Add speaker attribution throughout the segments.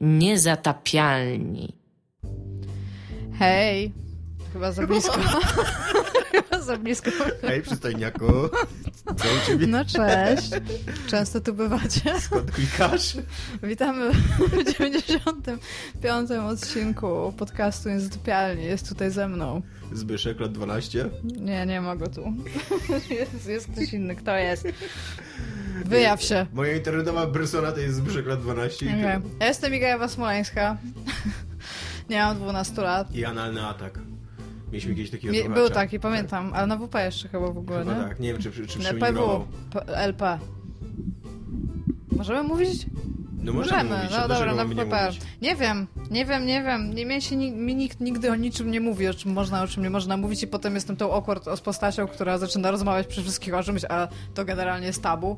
Speaker 1: Niezatapialni.
Speaker 2: Hej. Chyba za blisko. Chyba za blisko.
Speaker 3: Hej, przystojniaku. Co u ciebie?
Speaker 2: No cześć. Często tu bywacie.
Speaker 3: Skąd klikasz?
Speaker 2: Witamy w 95. odcinku podcastu Niezatopialni. Jest tutaj ze mną.
Speaker 3: Zbyszek, lat 12.
Speaker 2: Nie, nie ma go tu. Jest, jest ktoś inny. Kto jest? Wyjaw się.
Speaker 3: Moja internetowa persona to jest Zbyszek, lat 12. i
Speaker 2: Okay.
Speaker 3: tyle.
Speaker 2: Ja jestem Iga Smoleńska. Nie mam 12 lat.
Speaker 3: I analny atak. Mieliśmy kiedyś
Speaker 2: Nie,
Speaker 3: słuchacza.
Speaker 2: był taki, pamiętam, ale na WP jeszcze chyba w ogóle,
Speaker 3: Chyba
Speaker 2: nie?
Speaker 3: tak, nie wiem czy, czy, czy
Speaker 2: Na
Speaker 3: przemigrował.
Speaker 2: PW, P- LP. Możemy mówić?
Speaker 3: No możemy, mówić,
Speaker 2: no dobra, na WP. Nie wiem, nie wiem, nie wiem. Nie mnie się mi nikt nigdy o niczym nie mówi, o czym można, o czym nie można mówić i potem jestem tą awkward z postacią, która zaczyna rozmawiać przy wszystkich o czymś, a to generalnie jest tabu.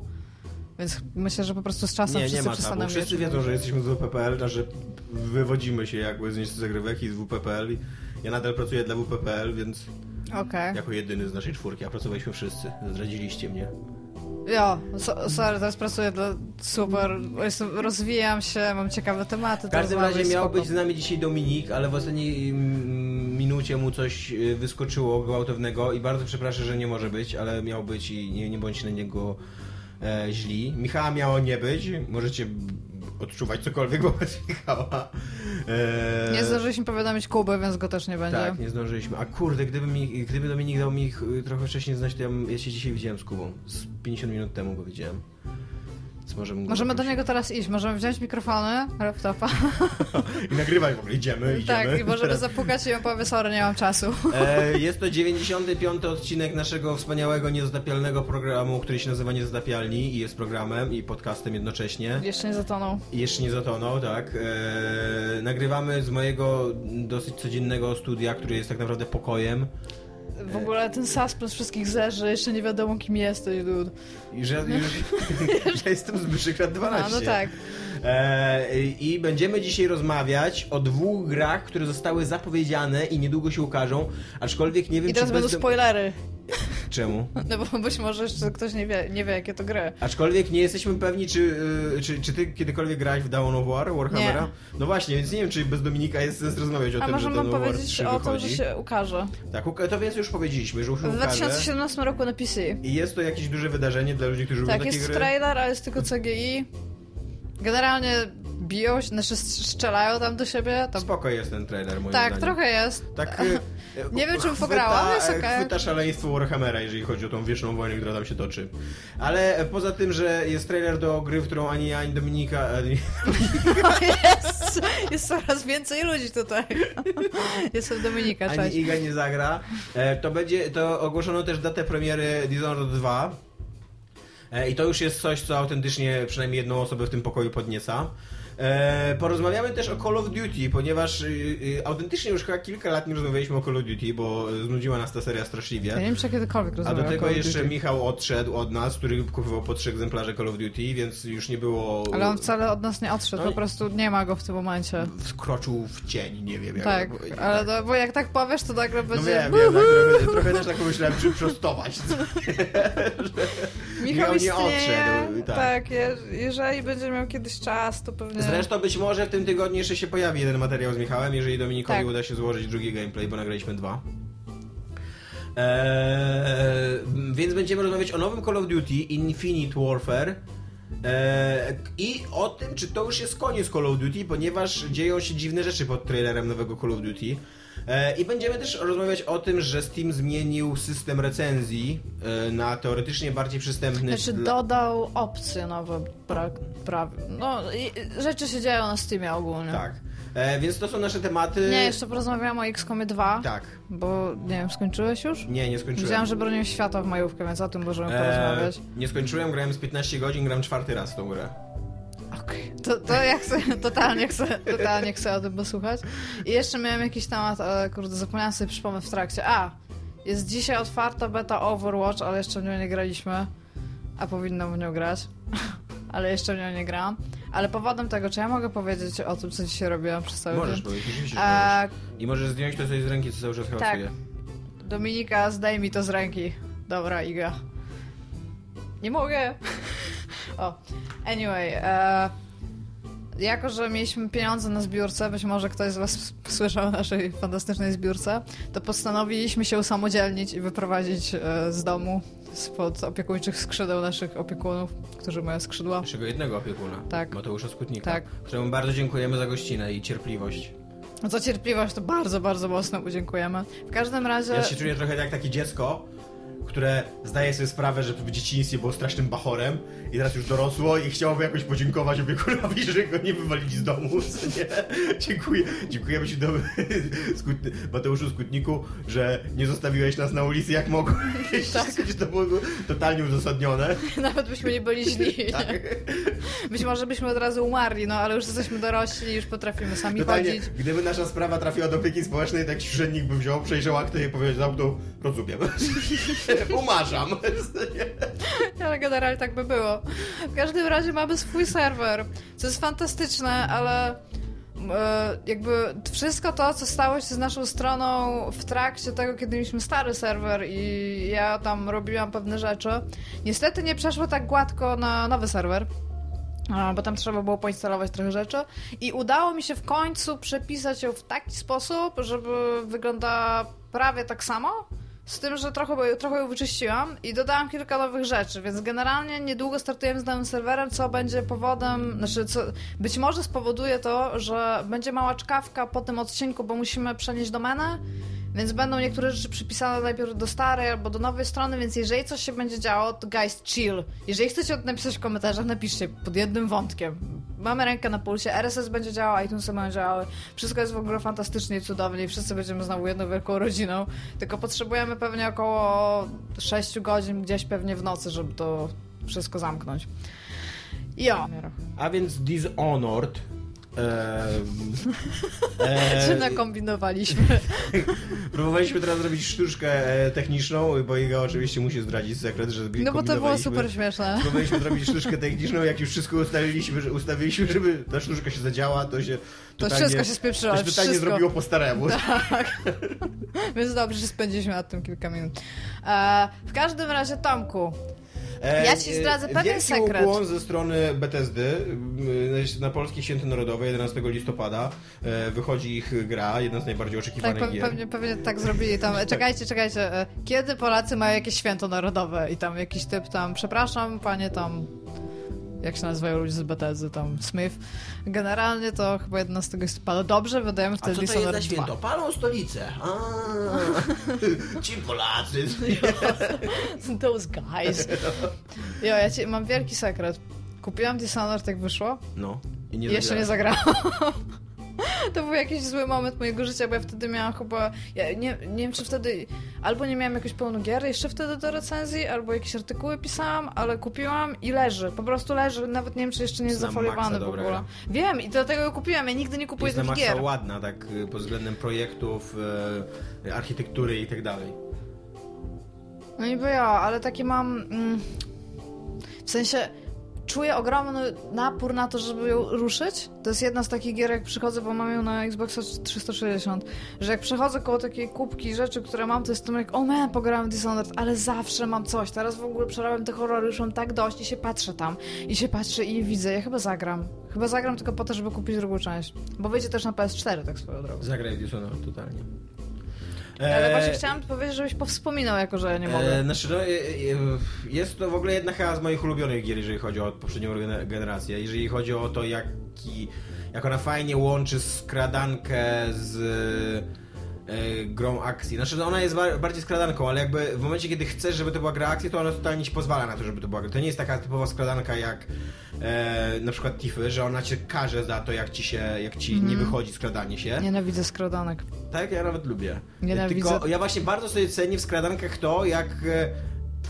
Speaker 2: Więc myślę, że po prostu z czasem
Speaker 3: Nie, nie
Speaker 2: wszyscy
Speaker 3: ma tabu.
Speaker 2: przestaną
Speaker 3: Wszyscy wiedzą, że jesteśmy z WPPL, że wywodzimy się jakby z zagrywek i z WPPL. Ja nadal pracuję dla WPPL, więc
Speaker 2: Okej.
Speaker 3: jako jedyny z naszej czwórki, a pracowaliśmy wszyscy. Zdradziliście mnie.
Speaker 2: Jo, so, sorry, teraz pracuję dla super, jestem, rozwijam się, mam ciekawe tematy.
Speaker 3: W każdym razie miał
Speaker 2: spoko.
Speaker 3: być z nami dzisiaj Dominik, ale w ostatniej mm, minucie mu coś y, wyskoczyło gwałtownego i bardzo przepraszam, że nie może być, ale miał być i nie, nie bądźcie na niego e, źli. Michała miało nie być, możecie odczuwać cokolwiek wobec Michała. E,
Speaker 2: Nie zdążyliśmy powiadomić Kuby, więc go też nie będzie.
Speaker 3: Tak, nie zdążyliśmy. A kurde, gdyby, mi, gdyby Dominik dał mi ich trochę wcześniej znać, to ja, ja się dzisiaj widziałem z Kubą. Z 50 minut temu go widziałem. Możemy,
Speaker 2: Możemy do niego teraz iść, możemy wziąć mikrofony, laptopa.
Speaker 3: I nagrywaj w ogóle, idziemy, idziemy.
Speaker 2: tak, i możemy
Speaker 3: Teraz-
Speaker 2: zapukać i on powie, sorry, nie mam czasu.
Speaker 3: E, jest to 95. odcinek naszego wspaniałego, niezatapialnego programu, który się nazywa Niezatapialni i jest programem i podcastem jednocześnie.
Speaker 2: Jeszcze nie zatonął.
Speaker 3: Jeszcze nie zatonął, tak. E, nagrywamy z mojego dosyć codziennego studia, który jest tak naprawdę pokojem.
Speaker 2: W ogóle ten suspense wszystkich zerzy, jeszcze nie wiadomo kim jesteś, dude.
Speaker 3: I że już, że jestem Zbyszek lat 12.
Speaker 2: No, no tak.
Speaker 3: E, I będziemy dzisiaj rozmawiać o dwóch grach, które zostały zapowiedziane i niedługo się ukażą, aczkolwiek nie wiem,
Speaker 2: I teraz
Speaker 3: czy
Speaker 2: będą spoilery.
Speaker 3: Czemu?
Speaker 2: No bo być może jeszcze ktoś nie wie, nie wie jakie to gry.
Speaker 3: Aczkolwiek nie jesteśmy pewni, czy, y, czy, czy ty kiedykolwiek grałeś w Dawn of War, Warhammera?
Speaker 2: Nie.
Speaker 3: No właśnie, więc nie wiem, czy bez Dominika jest sens rozmawiać o
Speaker 2: A
Speaker 3: tym, że Dawn of War
Speaker 2: powiedzieć
Speaker 3: 3
Speaker 2: o tym, że się ukaże.
Speaker 3: Tak, to więc już powiedzieliśmy, że już
Speaker 2: W
Speaker 3: ukaże.
Speaker 2: 2017 roku na PC.
Speaker 3: I jest to jakieś duże wydarzenie dla ludzi, którzy lubią
Speaker 2: Tak,
Speaker 3: takie
Speaker 2: jest
Speaker 3: gry.
Speaker 2: trailer, ale jest tylko CGI. Generalnie biją się, znaczy strzelają tam do siebie. Tam...
Speaker 3: Spoko jest ten trailer, moim
Speaker 2: Tak,
Speaker 3: zdaniem.
Speaker 2: trochę jest.
Speaker 3: Tak, y,
Speaker 2: Nie wiem, czym pograłam, ale jest okej.
Speaker 3: Chwyta szaleństwo Warhammera, jeżeli chodzi o tą wieczną wojnę, która tam się toczy. Ale e, poza tym, że jest trailer do gry, w którą ani ja, ani Dominika... Ani...
Speaker 2: jest, jest coraz więcej ludzi tutaj. Jestem Dominika,
Speaker 3: ani
Speaker 2: cześć.
Speaker 3: Iga nie zagra, e, to będzie, to ogłoszono też datę premiery Dishonored 2. E, I to już jest coś, co autentycznie przynajmniej jedną osobę w tym pokoju podnieca. E, porozmawiamy też o Call of Duty, ponieważ y, y, autentycznie już chyba kilka lat nie rozmawialiśmy o Call of Duty, bo znudziła nas ta seria straszliwie.
Speaker 2: Ja nie wiem, czy ja kiedykolwiek
Speaker 3: A do tego jeszcze
Speaker 2: Duty.
Speaker 3: Michał odszedł od nas, który kupował po trzy egzemplarze Call of Duty, więc już nie było...
Speaker 2: Ale on wcale od nas nie odszedł,
Speaker 3: No
Speaker 2: po prostu nie ma go w tym momencie.
Speaker 3: Wkroczył w cień, nie wiem jak
Speaker 2: Tak, ale to, bo jak tak powiesz, to nagle
Speaker 3: No
Speaker 2: będzie...
Speaker 3: wiem, wiem, tak, trochę, trochę też tak pomyślałem, czy prostować.
Speaker 2: Michał
Speaker 3: Michał nie
Speaker 2: istnieje.
Speaker 3: odszedł, tak.
Speaker 2: tak, je, jeżeli będzie miał kiedyś czas, to pewnie...
Speaker 3: Zresztą być może w tym tygodniu jeszcze się pojawi jeden materiał z Michałem, jeżeli Dominikowi
Speaker 2: Tak.
Speaker 3: uda się złożyć drugi gameplay, bo nagraliśmy dwa. Eee, więc będziemy rozmawiać o nowym Call of Duty Infinite Warfare. Eee, I o tym, czy to już jest koniec Call of Duty, ponieważ dzieją się dziwne rzeczy pod trailerem nowego Call of Duty. Eee, I będziemy też rozmawiać o tym, że Steam zmienił system recenzji e, na teoretycznie bardziej przystępny.
Speaker 2: Znaczy
Speaker 3: dla-
Speaker 2: dodał opcje nowe, pra, pra, no i rzeczy się dzieją na Steamie ogólnie.
Speaker 3: Tak. E, więc to są nasze tematy.
Speaker 2: Nie, jeszcze porozmawiałam o XCOMie 2,
Speaker 3: Tak.
Speaker 2: bo nie wiem, skończyłeś już?
Speaker 3: Nie, nie skończyłem.
Speaker 2: Widziałam, że bronią świata w majówkę, więc o tym możemy porozmawiać.
Speaker 3: Eee, nie skończyłem, grałem z 15 godzin, gram czwarty raz w tą grę.
Speaker 2: Okej. To, to ja chcę, totalnie chcę, totalnie chcę o tym posłuchać. I jeszcze miałem jakiś temat, ale kurde, zapomniałam sobie przypomnieć w trakcie. A, jest dzisiaj otwarta beta Overwatch, ale jeszcze w nią nie graliśmy. A powinnam w nią grać. ale jeszcze w nią nie grałam. Ale powodem tego, czy ja mogę powiedzieć o tym, co dzisiaj robiłam przez cały
Speaker 3: Możesz
Speaker 2: dzień?
Speaker 3: powiedzieć, oczywiście, że
Speaker 2: A,
Speaker 3: możesz. I możesz zdjąć to coś z ręki, co cały czas hałasuje.
Speaker 2: Dominika, zdaj mi to z ręki. Dobra, Iga. Nie mogę. O, anyway. E, jako, że mieliśmy pieniądze na zbiórce, być może ktoś z Was słyszał o naszej fantastycznej zbiórce, to postanowiliśmy się usamodzielnić i wyprowadzić e, z domu spod opiekuńczych skrzydeł naszych opiekunów, którzy mają skrzydła.
Speaker 3: Naszego jednego opiekuna,
Speaker 2: Tak.
Speaker 3: Mateusza Skutnika,
Speaker 2: Tak.
Speaker 3: któremu bardzo dziękujemy za gościnę i cierpliwość.
Speaker 2: No Za cierpliwość to bardzo, bardzo mocno mu dziękujemy. W każdym razie...
Speaker 3: Ja się czuję trochę jak takie dziecko, które zdaje sobie sprawę, że w dzieciństwie było strasznym bachorem i teraz już dorosło i chciałoby jakoś podziękować opiekunowi, że go nie wywalili z domu. Co nie? Dziękuję. Dziękujemy Ci do Skutny, Mateuszu Skutniku, że nie zostawiłeś nas na ulicy jak mogłeś.
Speaker 2: Tak.
Speaker 3: To było totalnie uzasadnione.
Speaker 2: Nawet byśmy nie byli źli.
Speaker 3: Tak.
Speaker 2: Być może byśmy od razu umarli, no ale już jesteśmy dorośli już potrafimy sami
Speaker 3: Totalnie,
Speaker 2: chodzić.
Speaker 3: gdyby nasza sprawa trafiła do opieki społecznej, to jakiś urzędnik by wziął, przejrzał aktę i powiedział, to rozumiem. Umarzam.
Speaker 2: Ale generalnie tak by było. W każdym razie mamy swój serwer, co jest fantastyczne, ale e, jakby wszystko to, co stało się z naszą stroną w trakcie tego, kiedy mieliśmy stary serwer i ja tam robiłam pewne rzeczy, niestety nie przeszło tak gładko na nowy serwer. Bo tam trzeba było poinstalować trochę rzeczy i udało mi się w końcu przepisać ją w taki sposób, żeby wyglądała prawie tak samo, z tym, że trochę, trochę ją wyczyściłam i dodałam kilka nowych rzeczy, więc generalnie niedługo startujemy z nowym serwerem, co będzie powodem, znaczy co być może spowoduje to, że będzie mała czkawka po tym odcinku, bo musimy przenieść domenę, więc będą niektóre rzeczy przypisane najpierw do starej albo do nowej strony, więc jeżeli coś się będzie działo, to guys, chill. Jeżeli chcecie napisać w komentarzach, napiszcie pod jednym wątkiem. Mamy rękę na pulsie, RSS będzie działał, iTunesy będą działały. Wszystko jest w ogóle fantastycznie i cudownie i wszyscy będziemy znowu jedną wielką rodziną. Tylko potrzebujemy pewnie około 6 godzin gdzieś pewnie w nocy, żeby to wszystko zamknąć. Jo.
Speaker 3: A więc Dishonored.
Speaker 2: Czy
Speaker 3: E,
Speaker 2: nakombinowaliśmy?
Speaker 3: próbowaliśmy teraz zrobić sztuczkę e, techniczną, bo Iga oczywiście musi zdradzić sekret, że
Speaker 2: No bo to było super śmieszne.
Speaker 3: Próbowaliśmy zrobić sztuczkę techniczną, jak już wszystko ustaliliśmy, że ustawiliśmy, żeby ta sztuczka się zadziała, to się
Speaker 2: To
Speaker 3: totalnie,
Speaker 2: wszystko się spieprzyło.
Speaker 3: to się totalnie
Speaker 2: wszystko.
Speaker 3: zrobiło po staremu.
Speaker 2: Tak. Więc dobrze, że spędziliśmy nad tym kilka minut. E, w każdym razie, Tomku, Ja ci zdradzę pewien
Speaker 3: wielki
Speaker 2: sekret.
Speaker 3: ukłon ze strony Bethesdy. Na Polskie Święto Narodowe 11 listopada e, wychodzi ich gra, jedna z najbardziej
Speaker 2: tak,
Speaker 3: oczekiwanych
Speaker 2: pe-
Speaker 3: gier.
Speaker 2: pewnie, pewnie tak zrobili tam. Czekajcie, czekajcie. e, Kiedy Polacy mają jakieś święto narodowe i tam jakiś typ tam, przepraszam, panie tam. Jak się nazywają ludzie z BTZ, tam Smith. Generalnie to chyba 11 listopada. Dobrze, wydajemy
Speaker 3: A
Speaker 2: wtedy
Speaker 3: co to jest
Speaker 2: Dishonored
Speaker 3: za
Speaker 2: 2.
Speaker 3: święto? Palą stolicę. A, ci Polacy.
Speaker 2: Those guys. Jo, ja ci, mam wielki sekret. Kupiłam Dishonored jak wyszło
Speaker 3: No. I nie
Speaker 2: jeszcze nie zagrałam. To był jakiś zły moment mojego życia, bo ja wtedy miałam chyba. Ja nie, nie wiem, czy wtedy. Albo nie miałam jakoś pełno gier jeszcze wtedy do recenzji, albo jakieś artykuły pisałam, ale kupiłam i leży. Po prostu leży. Nawet nie wiem, czy jeszcze nie jest zafoliowany w ogóle. Wiem i dlatego ją kupiłam. Ja nigdy nie kupuję
Speaker 3: Jest maksa
Speaker 2: gier.
Speaker 3: ładna, tak y, pod względem projektów, e, architektury i tak dalej.
Speaker 2: No niby ja, ale takie mam. Mm, w sensie. Czuję ogromny napór na to, żeby ją ruszyć. To jest jedna z takich gier, jak przychodzę, bo mam ją na Xboxa 360, że jak przechodzę koło takiej kubki rzeczy, które mam, to jestem jak, o man, pograłem Dishonored, ale zawsze mam coś. Teraz w ogóle przerabiam te horrory, już mam tak dość i się patrzę tam. I się patrzę i widzę, ja chyba zagram. Chyba zagram tylko po to, żeby kupić drugą część. Bo wyjdzie też na PS4, tak swoją drogą.
Speaker 3: Zagraj Dishonored totalnie.
Speaker 2: Ale
Speaker 3: E,
Speaker 2: właśnie chciałam powiedzieć, żebyś powspominał, jako że ja nie mogę.
Speaker 3: E, znaczy, no, e, jest to w ogóle jedna chyba z moich ulubionych gier, jeżeli chodzi o poprzednią gener- generację. Jeżeli chodzi o to, jaki, jak ona fajnie łączy skradankę z grą akcji. Znaczy, ona jest ba- bardziej skradanką, ale jakby w momencie, kiedy chcesz, żeby to była gra akcji, to ona totalnie ci pozwala na to, żeby to była gra. To nie jest taka typowa skradanka jak e, na przykład Tiffy, że ona cię karze za to, jak ci się, jak ci nie wychodzi skradanie się.
Speaker 2: Nienawidzę skradanek.
Speaker 3: Tak, ja nawet lubię.
Speaker 2: Nienawidzę.
Speaker 3: Tylko ja właśnie bardzo sobie cenię w skradankach to, jak e,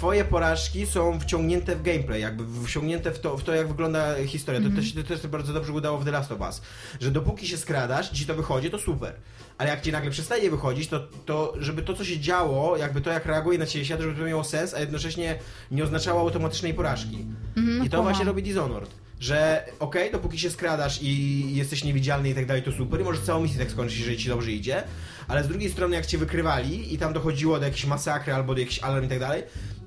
Speaker 3: twoje porażki są wciągnięte w gameplay, jakby wciągnięte w to, w to jak wygląda historia. To, to, się, to też bardzo dobrze udało w The Last of Us. Że dopóki się skradasz, ci to wychodzi, to super. Ale jak ci nagle przestaje wychodzić, to, to żeby to, co się działo, jakby to, jak reaguje na ciebie świat, żeby to miało sens, a jednocześnie nie oznaczało automatycznej porażki. I to
Speaker 2: kumam.
Speaker 3: właśnie robi Dishonored. że okej, dopóki się skradasz i jesteś niewidzialny i tak dalej, to super i możesz całą misję tak skończyć, jeżeli ci dobrze idzie, ale z drugiej strony jak cię wykrywali i tam dochodziło do jakiejś masakry albo do jakichś alarm i tak dalej,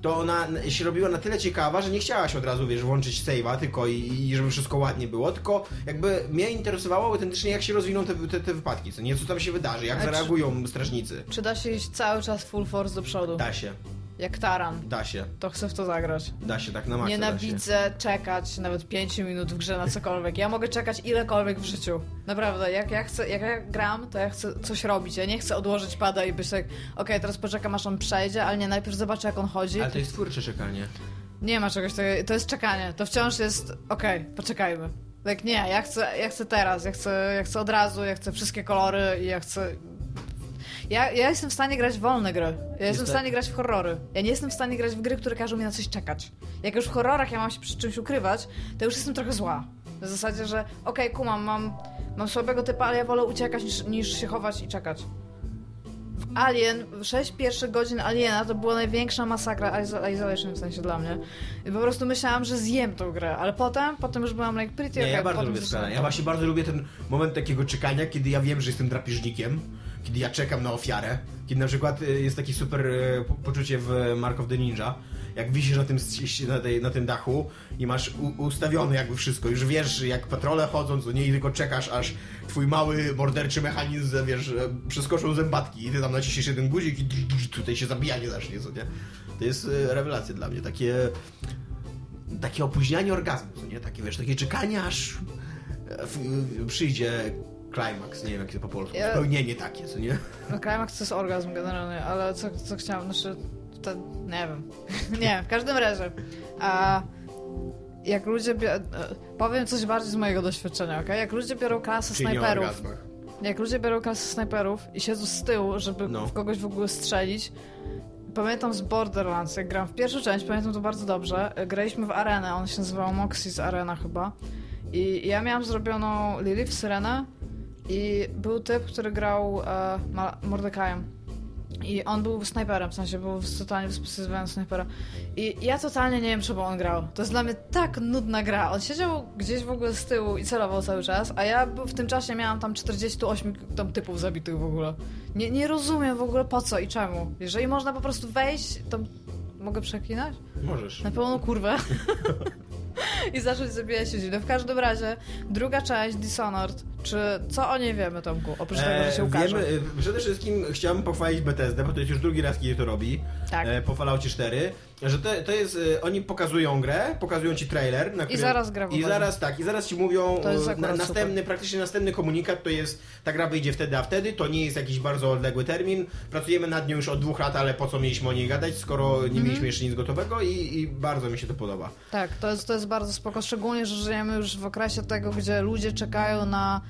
Speaker 3: to ona się robiła na tyle ciekawa, że nie chciałaś od razu, wiesz, włączyć save'a tylko i, i żeby wszystko ładnie było, tylko jakby mnie interesowało autentycznie jak się rozwiną te, te, te wypadki, co nie, co tam się wydarzy, jak
Speaker 2: A czy-
Speaker 3: zareagują strażnicy.
Speaker 2: Czy da się iść cały czas full force do przodu?
Speaker 3: Da się,
Speaker 2: Jak taran.
Speaker 3: da się,
Speaker 2: To chcę w to zagrać.
Speaker 3: da się, tak na maksa.
Speaker 2: Nienawidzę czekać nawet 5 minut w grze na cokolwiek. Ja mogę czekać ilekolwiek w życiu. Naprawdę, jak ja chcę, jak ja gram, to ja chcę coś robić. Ja nie chcę odłożyć pada i być tak, okej, teraz poczekam aż on przejdzie, ale nie, najpierw zobaczę jak on chodzi.
Speaker 3: Ale to jest twórcze czekanie.
Speaker 2: Nie ma czegoś takiego, to jest czekanie. To wciąż jest, okej, poczekajmy. Tak nie, ja chcę, ja chcę teraz, ja chcę, ja chcę od razu, ja chcę wszystkie kolory i ja chcę... Ja, ja jestem w stanie grać w wolne gry. Ja jestem w stanie grać w horrory. Ja nie jestem w stanie grać w gry, które każą mi na coś czekać. Jak już w horrorach ja mam się przy czymś ukrywać, to już jestem trochę zła. W zasadzie, że okej, kumam, mam, mam słabego typa, ale ja wolę uciekać niż, niż się chować i czekać. W Alien, 6 pierwszych godzin Aliena to była największa masakra iso- Isolation w sensie dla mnie. I po prostu myślałam, że zjem tą grę, ale potem, potem już byłam like pretty
Speaker 3: Nie,
Speaker 2: okay,
Speaker 3: ja bardzo lubię Ja właśnie bardzo lubię ten moment takiego czekania, kiedy ja wiem, że jestem drapieżnikiem, kiedy ja czekam na ofiarę, kiedy na przykład y, jest takie super y, po- poczucie w Mark of the Ninja, jak wisisz na tym, na, tej, na tym dachu i masz u, ustawione jakby wszystko, już wiesz jak patrole chodzą, co nie, i tylko czekasz aż twój mały morderczy mechanizm, wiesz, e, przeskoczą zębatki i ty tam naciśniesz jeden guzik i tutaj się zabijanie zacznie, co nie? To jest y, rewelacja dla mnie, takie takie opóźnianie orgazmu, co nie? Takie, wiesz, takie czekanie aż e, przyjdzie klimaks, nie wiem jak to po polsku,
Speaker 2: Ja-
Speaker 3: spełnienie takie, co nie?
Speaker 2: No climax to jest orgazm generalnie, ale co, co chciałam, znaczy, to, nie wiem. nie, w każdym razie. A jak ludzie, bie- e, powiem coś bardziej z mojego doświadczenia, ok? Jak ludzie biorą klasę
Speaker 3: Czyli
Speaker 2: snajperów, jak ludzie biorą klasę snajperów i siedzą z tyłu, żeby
Speaker 3: No.
Speaker 2: w kogoś w ogóle strzelić, Pamiętam z Borderlands, jak gram w pierwszą część, pamiętam to bardzo dobrze. Graliśmy w arenę, on się nazywał Moxie's Arena chyba. I ja miałam zrobioną Lilith Syrenę i był typ, który grał e, Mordekajem. I on był snajperem, w sensie był totalnie wyspecjalizowany w snajpera. I ja totalnie nie wiem, czemu on grał. To jest dla mnie tak nudna gra. On siedział gdzieś w ogóle z tyłu i celował cały czas, a ja w tym czasie miałam tam 48 tam typów zabitych w ogóle. Nie, nie rozumiem w ogóle po co i czemu. Jeżeli można po prostu wejść, to mogę przeklinać?
Speaker 3: Możesz.
Speaker 2: Na pełną kurwę. I zacząć zabijać ludzi. No w każdym razie, druga część, Dishonored, czy co o niej wiemy, Tomku? Oprócz tego, że się ukaże.
Speaker 3: Wiemy, e, przede wszystkim chciałbym pochwalić Bethesdę, bo to jest już drugi raz, kiedy to robi.
Speaker 2: Tak.
Speaker 3: E, po Falloutie 4. Że to, to jest. e, Oni pokazują grę, pokazują ci trailer. Na którym,
Speaker 2: zaraz gra
Speaker 3: I zaraz tak, i zaraz ci mówią. E,
Speaker 2: akurat
Speaker 3: następny, praktycznie następny komunikat to jest. Ta gra wyjdzie wtedy, a wtedy. To nie jest jakiś bardzo odległy termin. Pracujemy nad nią już od dwóch lat, ale po co mieliśmy o niej gadać, skoro nie mieliśmy jeszcze nic gotowego i, i bardzo mi się to podoba.
Speaker 2: Tak, to jest, to jest bardzo spoko, szczególnie, że żyjemy już w okresie tego, gdzie ludzie czekają na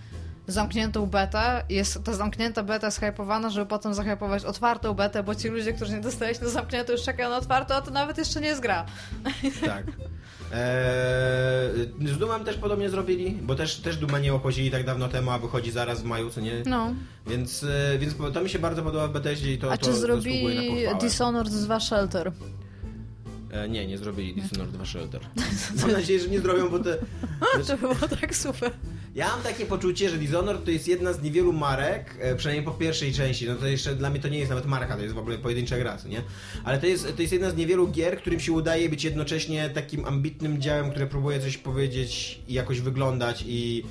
Speaker 2: zamkniętą betę. Jest ta zamknięta beta hypowana, żeby potem zahypować otwartą betę, bo ci ludzie, którzy nie dostali się na zamkniętą, już czekają na otwartą, a to nawet jeszcze nie jest gra.
Speaker 3: Tak. Eee, z Dumem też podobnie zrobili, bo też, też Duma nie opowiedzieli tak dawno temu, a wychodzi zaraz w maju, co nie?
Speaker 2: No.
Speaker 3: Więc, e, więc to mi się bardzo podoba w Bethesdzie i to,
Speaker 2: A
Speaker 3: to
Speaker 2: czy
Speaker 3: zasługuje
Speaker 2: zrobili. Dishonored 2 Shelter?
Speaker 3: E, nie, nie zrobili Dishonored 2 Shelter. Mam nadzieję, że nie zrobią, bo to...
Speaker 2: To było tak super.
Speaker 3: Ja mam takie poczucie, że Dishonored to jest jedna z niewielu marek, e, przynajmniej po pierwszej części, no to jeszcze dla mnie to nie jest nawet marka, to jest w ogóle pojedyncza gra, nie? Ale to jest, to jest jedna z niewielu gier, którym się udaje być jednocześnie takim ambitnym działem, które próbuje coś powiedzieć i jakoś wyglądać i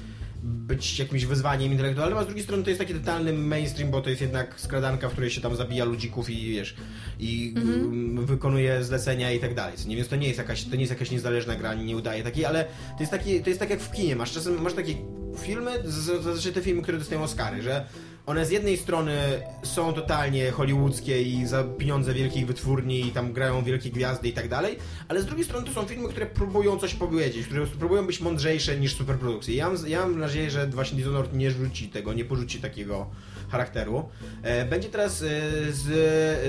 Speaker 3: być jakimś wyzwaniem intelektualnym, a z drugiej strony to jest taki totalny mainstream, bo to jest jednak skradanka, w której się tam zabija ludzików i wiesz, i mm, wykonuje zlecenia i tak dalej. więc to nie jest jakaś, to nie jest jakaś niezależna gra, nie udaje takiej, ale to jest taki, to jest tak jak w kinie, masz czasem, masz takie filmy, zazwyczaj te filmy, które dostają Oscary, że one z jednej strony są totalnie hollywoodzkie i za pieniądze wielkich wytwórni i tam grają wielkie gwiazdy i tak dalej, ale z drugiej strony to są filmy, które próbują coś powiedzieć, które próbują być mądrzejsze niż superprodukcje. Ja mam, ja mam nadzieję, że właśnie Dishonored nie rzuci tego, nie porzuci takiego charakteru. E, Będzie teraz e, z,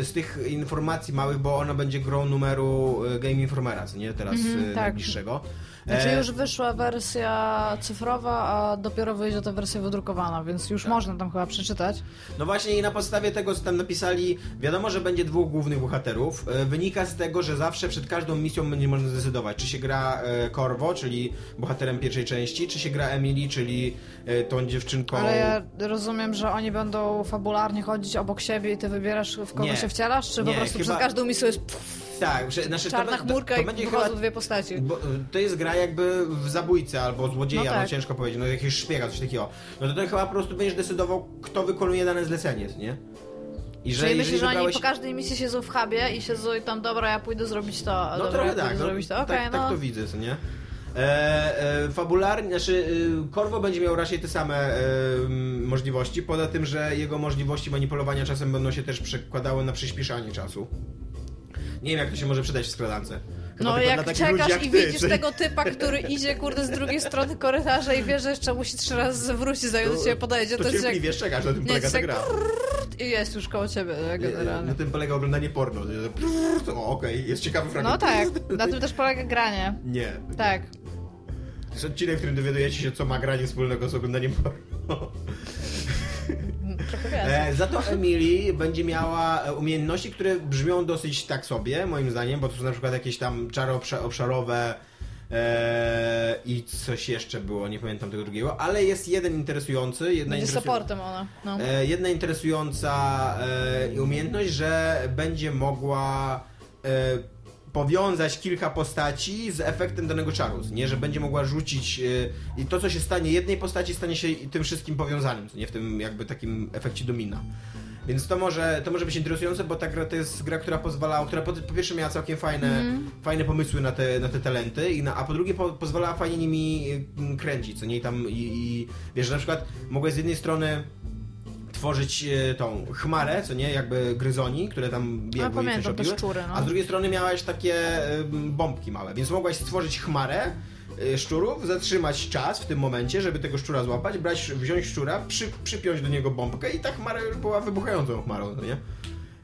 Speaker 3: z tych informacji małych, bo ona będzie grą numeru e, Game Informera, co nie teraz e,
Speaker 2: tak.
Speaker 3: najbliższego.
Speaker 2: Znaczy
Speaker 3: E,
Speaker 2: już wyszła wersja cyfrowa, a dopiero wyjdzie ta wersja wydrukowana, więc już można tam chyba przeczytać.
Speaker 3: No właśnie i na podstawie tego, co tam napisali, wiadomo, że będzie dwóch głównych bohaterów. E, Wynika z tego, że zawsze przed każdą misją będzie można zdecydować, czy się gra e, Corvo, czyli bohaterem pierwszej części, czy się gra Emily, czyli e, tą dziewczynką...
Speaker 2: Ale ja rozumiem, że oni będą fabularnie chodzić obok siebie i ty wybierasz, w kogo
Speaker 3: Nie.
Speaker 2: się wcielasz, czy
Speaker 3: Nie,
Speaker 2: po prostu
Speaker 3: chyba-
Speaker 2: przed każdą misją jest pff,
Speaker 3: Tak, że, znaczy,
Speaker 2: czarna
Speaker 3: to,
Speaker 2: chmurka
Speaker 3: to,
Speaker 2: i
Speaker 3: będzie
Speaker 2: wychodzą
Speaker 3: chyba...
Speaker 2: dwie postaci.
Speaker 3: Bo, to jest gra jakby w zabójcę albo złodzieja,
Speaker 2: No
Speaker 3: no,
Speaker 2: tak.
Speaker 3: ciężko powiedzieć, no jakiegoś szpiega, coś takiego. No to, to chyba po prostu będziesz decydował, kto wykonuje dane zlecenie, nie? I
Speaker 2: Czyli myślisz, że oni po każdej misji siedzą w hubie i siedzą i tam, dobra, ja pójdę zrobić to,
Speaker 3: No
Speaker 2: dobra,
Speaker 3: trochę
Speaker 2: ja
Speaker 3: tak, no,
Speaker 2: zrobić to, okej,
Speaker 3: tak,
Speaker 2: no.
Speaker 3: tak to widzę, nie? E, e, fabularnie, znaczy y, Corvo będzie miał raczej te same e, możliwości, poza tym, że jego możliwości manipulowania czasem będą się też przekładały na przyspieszanie czasu. Nie wiem, jak to się może przydać w skradance. Chyba
Speaker 2: No jak czekasz
Speaker 3: jak
Speaker 2: i
Speaker 3: ty,
Speaker 2: widzisz
Speaker 3: co-
Speaker 2: tego typa, który idzie, kurde, z drugiej strony korytarza i wie, że jeszcze musi trzy razy zwrócić, zanim do ciebie podejdzie,
Speaker 3: to,
Speaker 2: to, jest jak...
Speaker 3: cierpliwie czekasz, na tym
Speaker 2: Nie,
Speaker 3: polega ta gra.
Speaker 2: I jest już koło ciebie,
Speaker 3: Nie,
Speaker 2: generalnie.
Speaker 3: Na tym polega oglądanie porno. O, okej, jest ciekawy fragment.
Speaker 2: No tak, na tym też polega granie.
Speaker 3: Nie.
Speaker 2: Tak.
Speaker 3: To jest odcinek, w którym dowiadujecie się, co ma granie wspólnego z oglądaniem porno.
Speaker 2: Trochę więcej.
Speaker 3: E, za to Emily będzie miała e, umiejętności, które brzmią dosyć tak sobie, moim zdaniem, bo to są na przykład jakieś tam czary obsza- obszarowe e, i coś jeszcze było, nie pamiętam tego drugiego, ale jest jeden interesujący, jedna,
Speaker 2: Będzie
Speaker 3: interesująca,
Speaker 2: supportem ona. No.
Speaker 3: jedna interesująca umiejętność, że będzie mogła powiązać kilka postaci z efektem danego czaru, nie? Że będzie mogła rzucić e, i to, co się stanie jednej postaci, stanie się tym wszystkim powiązanym, co nie? W tym jakby takim efekcie domina. Więc to może, to może być interesujące, bo ta gra to jest gra, która pozwala, która po, po pierwsze miała całkiem fajne, fajne pomysły na te, na te talenty, i na, a po drugie po, pozwalała fajnie nimi mm, kręcić, co nie? I tam i, i wiesz, że na przykład mogłeś z jednej strony tworzyć e, tą chmarę, co nie, jakby gryzoni, które tam biegły i coś
Speaker 2: pamiętam te
Speaker 3: robiły,
Speaker 2: szczury, no.
Speaker 3: a z drugiej strony miałaś takie bombki małe, więc mogłaś stworzyć chmarę e, szczurów, zatrzymać czas w tym momencie, żeby tego szczura złapać, brać, wziąć szczura, przy, przypiąć do niego bombkę i ta chmara już była wybuchającą chmarą, no nie?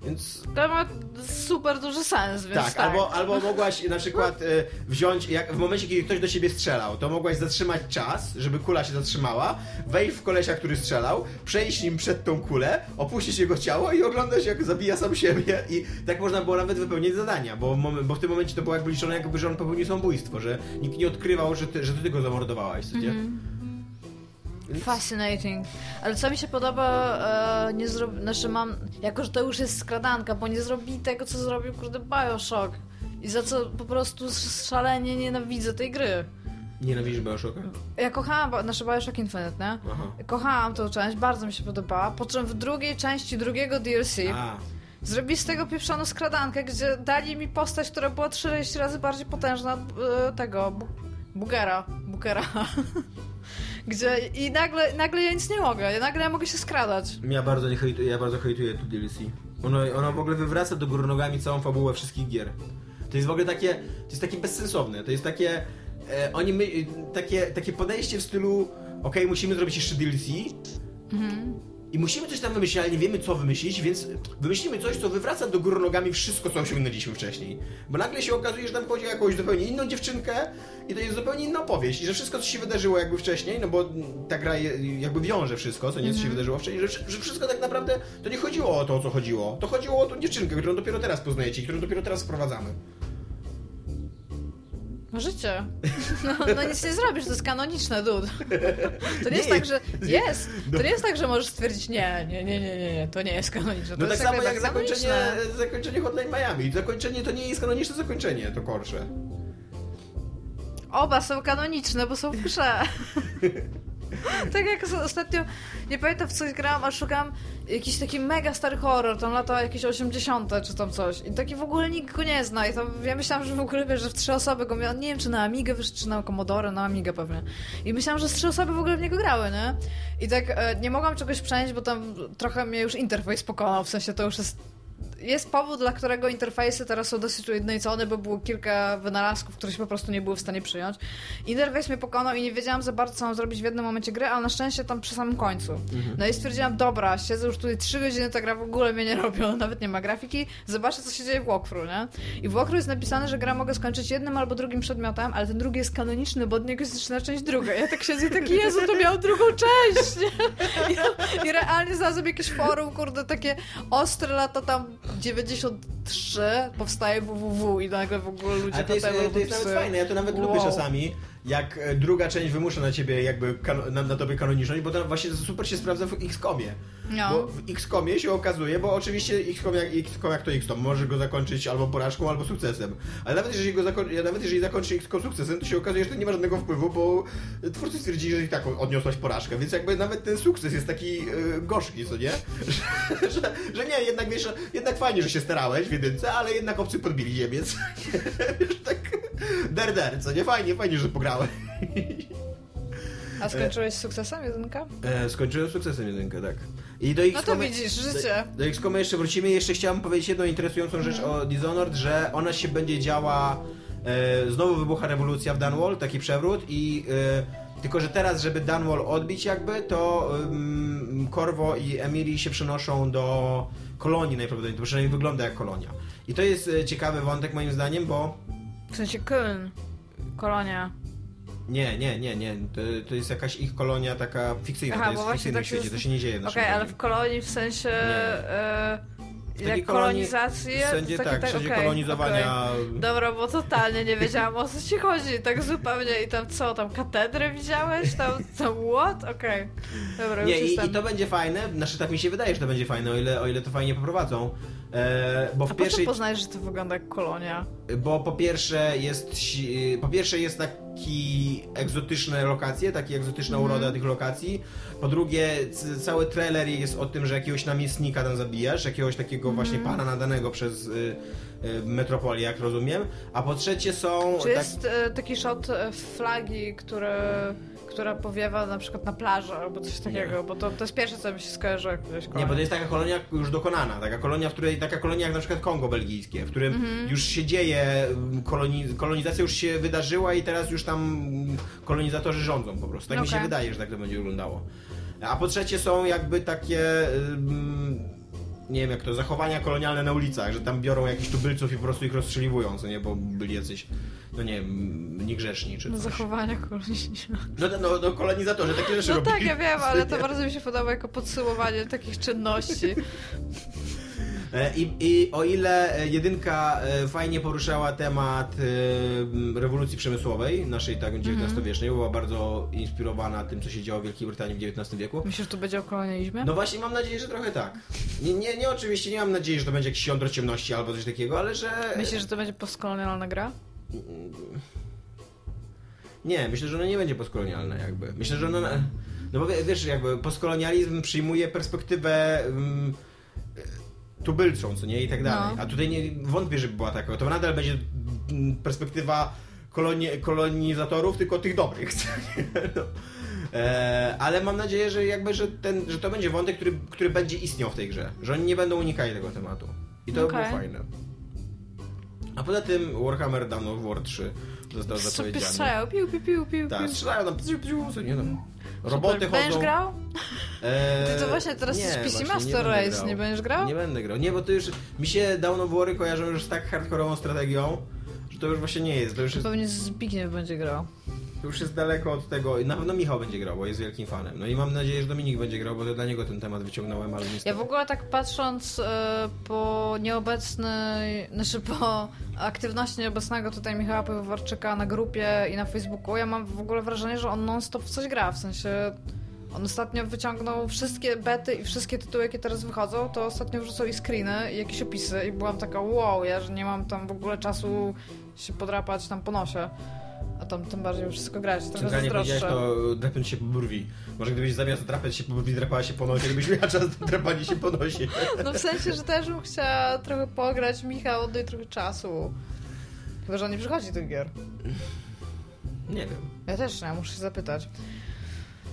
Speaker 3: Więc
Speaker 2: To ma super duży sens, więc
Speaker 3: tak,
Speaker 2: tak.
Speaker 3: Albo, albo mogłaś na przykład e, wziąć, jak w momencie, kiedy ktoś do ciebie strzelał, to mogłaś zatrzymać czas, żeby kula się zatrzymała, wejść w kolesia, który strzelał, przejść nim przed tą kulę, opuścić jego ciało i oglądać, jak zabija sam siebie. I tak można było nawet wypełnić zadania, bo, bo w tym momencie to było jakby liczone, jakby, że on popełnił samobójstwo, że nikt nie odkrywał, że ty, że ty go zamordowałaś, co nie?
Speaker 2: Mhm. Fascinating. Ale co mi się podoba, e, nie zrobi... Znaczy mam... Jako, że to już jest skradanka, bo nie zrobili tego, co zrobił, kurde, Bioshock. I za co po prostu szalenie nienawidzę tej gry.
Speaker 3: Nienawidzisz Bioshocka?
Speaker 2: Ja kochałam, Bo- znaczy Bioshock Infinite, nie?
Speaker 3: Aha.
Speaker 2: Kochałam tą część, bardzo mi się podobała, po czym w drugiej części drugiego DLC
Speaker 3: A,
Speaker 2: zrobili z tego pieprzoną skradankę, gdzie dali mi postać, która była 30 razy bardziej potężna od e, tego, bu Bugera, Bukera. Gdzie i nagle, nagle ja nic nie mogę, nagle ja mogę się skradać.
Speaker 3: ja bardzo nie hejtuję, ja bardzo hejtuję to DLC. Ono, ono w ogóle wywraca do góry nogami całą fabułę wszystkich gier. To jest w ogóle takie, to jest takie bezsensowne, to jest takie, e, oni my, takie, takie podejście w stylu, okej, musimy zrobić jeszcze DLC i musimy coś tam wymyślić, ale nie wiemy co wymyślić, więc wymyślimy coś, co wywraca do góry nogami wszystko, co osiągnęliśmy wcześniej. Bo nagle się okazuje, że tam chodzi o jakąś zupełnie inną dziewczynkę i to jest zupełnie inna opowieść i że wszystko, co się wydarzyło jakby wcześniej, no bo ta gra jakby wiąże wszystko, co nie się wydarzyło wcześniej, że, że wszystko tak naprawdę to nie chodziło o to, o co chodziło. To chodziło o tą dziewczynkę, którą dopiero teraz poznajecie i którą dopiero teraz wprowadzamy.
Speaker 2: Życie. No, no nic nie zrobisz, to jest kanoniczne, dude. To nie,
Speaker 3: Nie
Speaker 2: jest tak, że... Jest! To nie jest tak, że możesz stwierdzić, nie, nie, nie, nie, nie, nie to nie jest kanoniczne. To
Speaker 3: No tak samo
Speaker 2: jak
Speaker 3: jak zakończenie, zakończenie Hotline Miami. Zakończenie to nie jest kanoniczne zakończenie, to gorsze.
Speaker 2: Oba są kanoniczne, bo są w grze. tak jak ostatnio, nie pamiętam w coś grałam, a szukam jakiś taki mega stary horror, tam lata jakieś 80 czy tam coś. I taki w ogóle nikt go nie zna. I tam ja myślałam, że w ogóle wiesz, że w trzy osoby go miałam. Nie wiem, czy na Amigę wyszedł, czy na Commodore, na Amigę pewnie. I myślałam, że z trzy osoby w ogóle w niego grały, nie? I tak e, nie mogłam czegoś przenieść, bo tam trochę mnie już interfejs pokonał, w sensie to już jest jest powód, dla którego interfejsy teraz są dosyć ujednolicone, bo było kilka wynalazków, które się po prostu nie były w stanie przyjąć. Interfejs mnie pokonał i nie wiedziałam za bardzo, co mam zrobić w jednym momencie gry, ale na szczęście tam przy samym końcu.
Speaker 3: Mhm.
Speaker 2: No i stwierdziłam, dobra, siedzę już tutaj 3 godziny, ta gra w ogóle mnie nie robi, ona nawet nie ma grafiki, zobaczę, co się dzieje w walkthrough, nie? I w walkthrough jest napisane, że gra mogę skończyć jednym albo drugim przedmiotem, ale ten drugi jest kanoniczny, bo od niego się zaczyna część druga. Ja tak siedzę i taki, Jezu, to miał drugą część? I, I realnie znalazłem jakieś forum, kurde, takie ostre lata tam 93 powstaje www i nagle w ogóle ludzie
Speaker 3: Ale to jest, to jest nawet fajne, ja to nawet
Speaker 2: Wow.
Speaker 3: lubię czasami, jak e, druga część wymusza na ciebie jakby na, na tobie kanoniczność, bo to właśnie super się sprawdza w XCOMie.
Speaker 2: No.
Speaker 3: Bo w XCOMie się okazuje, bo oczywiście XCOM jak, XCOM jak to XCOM, może go zakończyć albo porażką, albo sukcesem. Ale nawet jeżeli, go zako- nawet jeżeli zakończy XCOM sukcesem, to się okazuje, że to nie ma żadnego wpływu, bo twórcy stwierdzili, że i tak odniosłaś porażkę, więc jakby nawet ten sukces jest taki e, gorzki, co nie? Że, że, że nie, jednak wiesz, jednak fajnie, że się starałeś w jedynce, ale jednak obcy podbili Niemiec. Wiesz, tak der der, co nie? Fajnie, fajnie, że pograłem.
Speaker 2: A skończyłeś z sukcesem jedynka?
Speaker 3: E, skończyłem sukcesem jedynkę, tak. I do
Speaker 2: No to widzisz, życie.
Speaker 3: Do, do XCOM jeszcze wrócimy. Jeszcze chciałem powiedzieć jedną interesującą rzecz o Dishonored, że ona się będzie działa. E, znowu wybucha rewolucja w Dunwall, taki przewrót i. E, tylko, że teraz, żeby Dunwall odbić jakby, to um, i Emily się przenoszą do kolonii najprawdopodobniej, to przynajmniej wygląda jak kolonia. I to jest e, ciekawy wątek moim zdaniem, bo
Speaker 2: W sensie Köln. Kolonia.
Speaker 3: Nie, nie, nie, nie, to, to jest jakaś ich kolonia taka fikcyjna,
Speaker 2: Aha,
Speaker 3: to jest w
Speaker 2: właśnie
Speaker 3: fikcyjnym
Speaker 2: tak
Speaker 3: świecie,
Speaker 2: jest-
Speaker 3: to się nie dzieje w
Speaker 2: Okej,
Speaker 3: naszym
Speaker 2: ale w kolonii w sensie... E,
Speaker 3: takiej
Speaker 2: jak kolonizację?
Speaker 3: Wszędzie
Speaker 2: takie
Speaker 3: tak, wszędzie
Speaker 2: okej,
Speaker 3: kolonizowania...
Speaker 2: okej. Dobra, bo totalnie nie wiedziałam o co ci chodzi, tak zupełnie i tam co, tam katedrę widziałeś? Tam, tam what? Okej, dobra,
Speaker 3: Nie,
Speaker 2: już
Speaker 3: i,
Speaker 2: jestem.
Speaker 3: i to będzie fajne, znaczy tak mi się wydaje, że to będzie fajne, o ile, o ile to fajnie poprowadzą. E, bo
Speaker 2: A
Speaker 3: w
Speaker 2: po co
Speaker 3: pierwszej,
Speaker 2: poznajesz, że to wygląda jak kolonia?
Speaker 3: bo po pierwsze jest, po pierwsze jest taki egzotyczne lokacje, taki egzotyczna
Speaker 2: Mhm.
Speaker 3: uroda tych lokacji. Po drugie, cały trailer jest o tym, że jakiegoś namiestnika tam zabijasz, jakiegoś takiego
Speaker 2: Mhm.
Speaker 3: właśnie pana nadanego przez y, y, metropolię, jak rozumiem. A po trzecie są...
Speaker 2: Czy
Speaker 3: tak-
Speaker 2: jest e, taki shot flagi, który, która powiewa na przykład na plaży albo coś takiego? Bo to, to jest pierwsze, co mi się skojarzy, jak
Speaker 3: Nie, bo to jest taka kolonia już dokonana, taka kolonia, w której, taka kolonia jak na przykład Kongo belgijskie, w którym
Speaker 2: Mhm.
Speaker 3: już się dzieje, mm, koloni, kolonizacja już się wydarzyła i teraz już tam mm, kolonizatorzy rządzą po prostu. Tak mi się wydaje, że tak to będzie wyglądało. A po trzecie są jakby takie, ym, nie wiem jak to, zachowania kolonialne na ulicach, że tam biorą jakichś tubylców i po prostu ich rozstrzeliwują, co nie, bo byli jacyś, no nie wiem, niegrzeszni czy
Speaker 2: No,
Speaker 3: coś.
Speaker 2: zachowania kolonii.
Speaker 3: No, no, no kolonizatorzy takie rzeczy
Speaker 2: No
Speaker 3: robili.
Speaker 2: tak, ja wiem, ale to bardzo mi się podoba jako podsumowanie takich czynności.
Speaker 3: E, I, I o ile e, jedynka e, fajnie poruszała temat rewolucji przemysłowej, naszej tak XIX-wiecznej, była bardzo inspirowana tym, co się działo w Wielkiej Brytanii w XIX wieku.
Speaker 2: Myślisz, że tu będzie o kolonializmie?
Speaker 3: No właśnie, mam nadzieję, że trochę tak. Nie, nie, nie oczywiście, nie mam nadziei, że to będzie jakiś jądro ciemności albo coś takiego, ale że...
Speaker 2: Myślisz, że to będzie postkolonialna gra?
Speaker 3: Nie, myślę, że ono nie będzie postkolonialne jakby. Myślę, że ono... na- No bo wie- wiesz, jakby postkolonializm przyjmuje perspektywę um, tubylczą, co nie? I tak dalej.
Speaker 2: No.
Speaker 3: A tutaj nie wątpię, żeby była taka. To nadal będzie mm, perspektywa kolonie, kolonizatorów, tylko tych dobrych. No. E, ale mam nadzieję, że jakby, że, ten, że to będzie wątek, który, który będzie istniał w tej grze. Że oni nie będą unikali tego tematu. I to
Speaker 2: Okej.
Speaker 3: było fajne. A poza tym Warhammer Dawn of War 3 został zapowiedziany.
Speaker 2: strzelają, piu, piu, piu, piu,
Speaker 3: Tak,
Speaker 2: piu.
Speaker 3: strzelają tam, pziu, pziu, co nie tam. Roboty
Speaker 2: Super. Będziesz
Speaker 3: chodzą.
Speaker 2: grał?
Speaker 3: Eee,
Speaker 2: Ty to właśnie teraz jest PC
Speaker 3: właśnie,
Speaker 2: Master
Speaker 3: nie
Speaker 2: Race,
Speaker 3: grał.
Speaker 2: nie będziesz grał?
Speaker 3: Nie będę grał. Nie, bo to już mi się Dawn of War kojarzą już z tak hardkorową strategią, że to już właśnie nie jest. To już jest,
Speaker 2: Pewnie Zbigniew będzie grał.
Speaker 3: Już jest daleko od tego. Na pewno Michał będzie grał, bo jest wielkim fanem. No i mam nadzieję, że Dominik będzie grał, bo to dla niego ten temat wyciągnąłem, ale niestety.
Speaker 2: Ja w ogóle tak patrząc e, po nieobecnej, znaczy po aktywności nieobecnego tutaj Michała Piwowarczyka na grupie i na Facebooku, ja mam w ogóle wrażenie, że on non-stop w coś gra, w sensie on ostatnio wyciągnął wszystkie bety i wszystkie tytuły, jakie teraz wychodzą, to ostatnio wrzucał i screeny i jakieś opisy i byłam taka wow, ja że nie mam tam w ogóle czasu się podrapać tam po nosie. A tam tym bardziej wszystko grać, trochę
Speaker 3: Centralnie powiedziałeś to drapiąc się po brwi. Może gdybyś zamiast drapać się po brwi, drapała się po nosie, gdybyś miała czas drapanie się po nosie.
Speaker 2: No w sensie, że też bym chciała trochę pograć, Michał, oddaj trochę czasu. Chyba, że on nie przychodzi do gier.
Speaker 3: Nie wiem.
Speaker 2: Ja też nie, muszę się zapytać.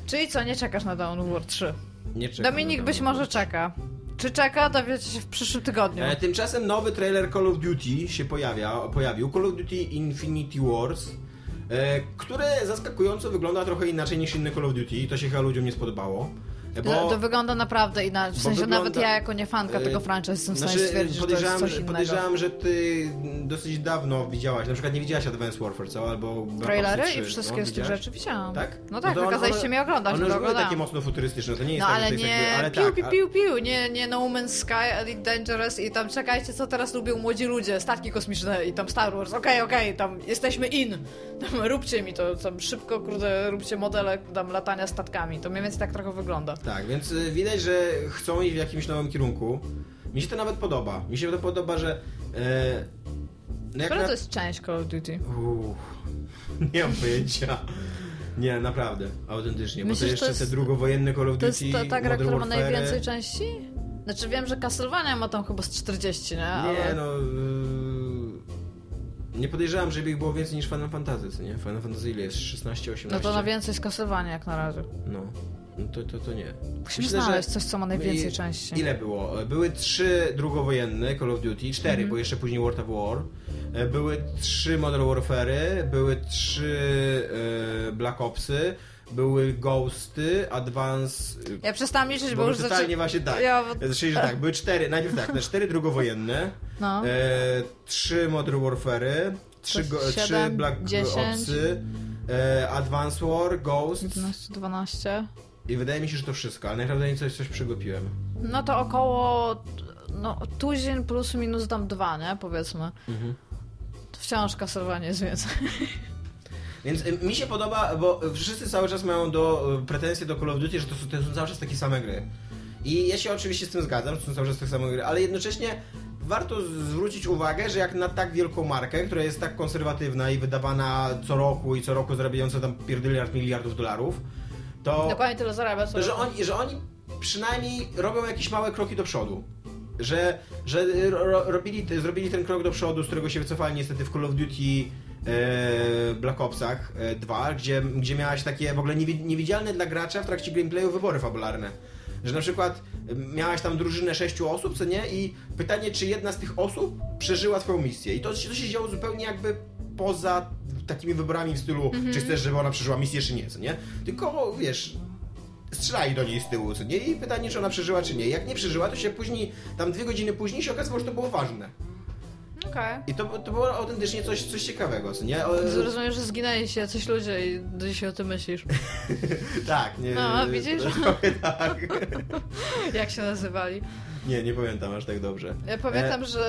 Speaker 2: Czyli co, nie czekasz na War 3?
Speaker 3: Nie czekam
Speaker 2: Dominik być może czeka. Czy czeka, dowiecie się w przyszłym tygodniu.
Speaker 3: E, tymczasem nowy trailer Call of Duty się pojawia, pojawił. Call of Duty Infinity Wars, e, które zaskakująco wygląda trochę inaczej niż inne Call of Duty i to się chyba ludziom nie spodobało. E,
Speaker 2: To, to wygląda naprawdę inaczej. W
Speaker 3: bo
Speaker 2: sensie
Speaker 3: wygląda-
Speaker 2: nawet ja jako nie fanka
Speaker 3: e,
Speaker 2: tego franchise jestem w stanie
Speaker 3: Znaczy,
Speaker 2: stwierdzić, że to jest coś innego.
Speaker 3: podejrzewam, że ty dosyć dawno widziałaś, na przykład nie widziałaś Advanced Warfare, co? Albo
Speaker 2: Trailery
Speaker 3: 3,
Speaker 2: i wszystkie
Speaker 3: no,
Speaker 2: z tych rzeczy widziałam.
Speaker 3: Tak?
Speaker 2: No tak,
Speaker 3: to one-
Speaker 2: wykazaliście
Speaker 3: one-
Speaker 2: mi oglądać,
Speaker 3: One już były
Speaker 2: oglądałam.
Speaker 3: takie mocno futurystyczne, to nie jest
Speaker 2: No
Speaker 3: tak,
Speaker 2: ale nie
Speaker 3: jakby, ale
Speaker 2: piu,
Speaker 3: tak,
Speaker 2: piu, piu, piu, nie, nie No Man's Sky, Elite Dangerous i tam czekajcie, co teraz lubią młodzi ludzie, statki kosmiczne i tam Star Wars, okej, okej, tam jesteśmy in, tam róbcie mi to, tam szybko, kurde, róbcie modele tam latania statkami, to mniej więcej tak trochę wygląda.
Speaker 3: Tak, więc y, widać, że chcą iść w jakimś nowym kierunku. Mi się to nawet podoba. Mi się to podoba, że. E, no
Speaker 2: Która
Speaker 3: na...
Speaker 2: to jest część Call of Duty?
Speaker 3: Uff, nie mam pojęcia. Nie, naprawdę, autentycznie. Bo
Speaker 2: Myślisz,
Speaker 3: to
Speaker 2: że
Speaker 3: jeszcze
Speaker 2: to jest-
Speaker 3: te drugowojenny Call of
Speaker 2: To
Speaker 3: Duty.
Speaker 2: jest ta, ta gra, która ma najwięcej części? Znaczy wiem, że Castlevania ma tam chyba z 40, nie?
Speaker 3: Nie,
Speaker 2: Ale...
Speaker 3: no. Yy... Nie podejrzewam, żeby ich było więcej niż Final Fantasy, co nie? Final Fantasy ile jest? 16, 18?
Speaker 2: No to na więcej z Castlevania jak na razie.
Speaker 3: No, no to, to, to nie.
Speaker 2: Musimy
Speaker 3: Myślę, że-
Speaker 2: znaleźć coś, co ma najwięcej
Speaker 3: I-
Speaker 2: części.
Speaker 3: Ile było? Były trzy drugowojenne Call of Duty, cztery,
Speaker 2: Mhm.
Speaker 3: bo jeszcze później World of War. E, Były trzy Modern Warfare, były trzy e, Black Opsy, były Ghosty, Advance...
Speaker 2: Ja przestałam liczyć, bo,
Speaker 3: Bo
Speaker 2: już
Speaker 3: totalnie
Speaker 2: zaczę...
Speaker 3: właśnie tak.
Speaker 2: Ja, bo...
Speaker 3: Czyli, że tak, były cztery, najpierw tak, te cztery drugowojenne,
Speaker 2: No.
Speaker 3: e, trzy Modern Warfare, trzy, go, trzy Black
Speaker 2: 10.
Speaker 3: Opsy, e, Advance War, Ghost
Speaker 2: 11, 12.
Speaker 3: i wydaje mi się, że to wszystko, ale najprawdopodobniej coś, coś przegapiłem.
Speaker 2: No to około no, tuzin plus minus tam dwa, nie? Powiedzmy.
Speaker 3: Mhm.
Speaker 2: To wciąż kasowanie jest więcej.
Speaker 3: Więc y, mi się podoba, bo wszyscy cały czas mają do, y, pretensje do Call of Duty, że to są, to są cały czas takie same gry. I ja się oczywiście z tym zgadzam, że to są cały czas takie same gry, ale jednocześnie warto zwrócić uwagę, że jak na tak wielką markę, która jest tak konserwatywna i wydawana co roku i co roku zarabiająca tam pierdyliard miliardów dolarów, to,
Speaker 2: Dokładnie tyle zarabia
Speaker 3: to że, oni, że oni przynajmniej robią jakieś małe kroki do przodu. Że, że ro, ro- robili, zrobili ten krok do przodu, z którego się wycofali niestety w Call of Duty e, Black Opsach e, 2, gdzie, gdzie miałaś takie w ogóle niewi- niewidzialne dla gracza w trakcie gameplayu wybory fabularne. Że na przykład e, miałaś tam drużynę sześciu osób, co nie? I pytanie, czy jedna z tych osób przeżyła swoją misję. I to, to się działo zupełnie jakby poza takimi wyborami w stylu, czy chcesz, żeby ona przeżyła misję, czy nie, co nie? Tylko, wiesz, strzelali do niej z tyłu, co nie? I pytanie, czy ona przeżyła, czy nie. Jak nie przeżyła, to się później, tam dwie godziny później się okazało, że to było ważne.
Speaker 2: Okej.
Speaker 3: I to, to było autentycznie coś, coś ciekawego, co nie? O,
Speaker 2: Rozumiem, że zginęli się coś ludzie i do dzisiaj o tym myślisz.
Speaker 3: tak, nie.
Speaker 2: No, widzisz?
Speaker 3: Trochę tak.
Speaker 2: Jak się nazywali?
Speaker 3: Nie, nie pamiętam aż tak dobrze.
Speaker 2: Ja pamiętam, że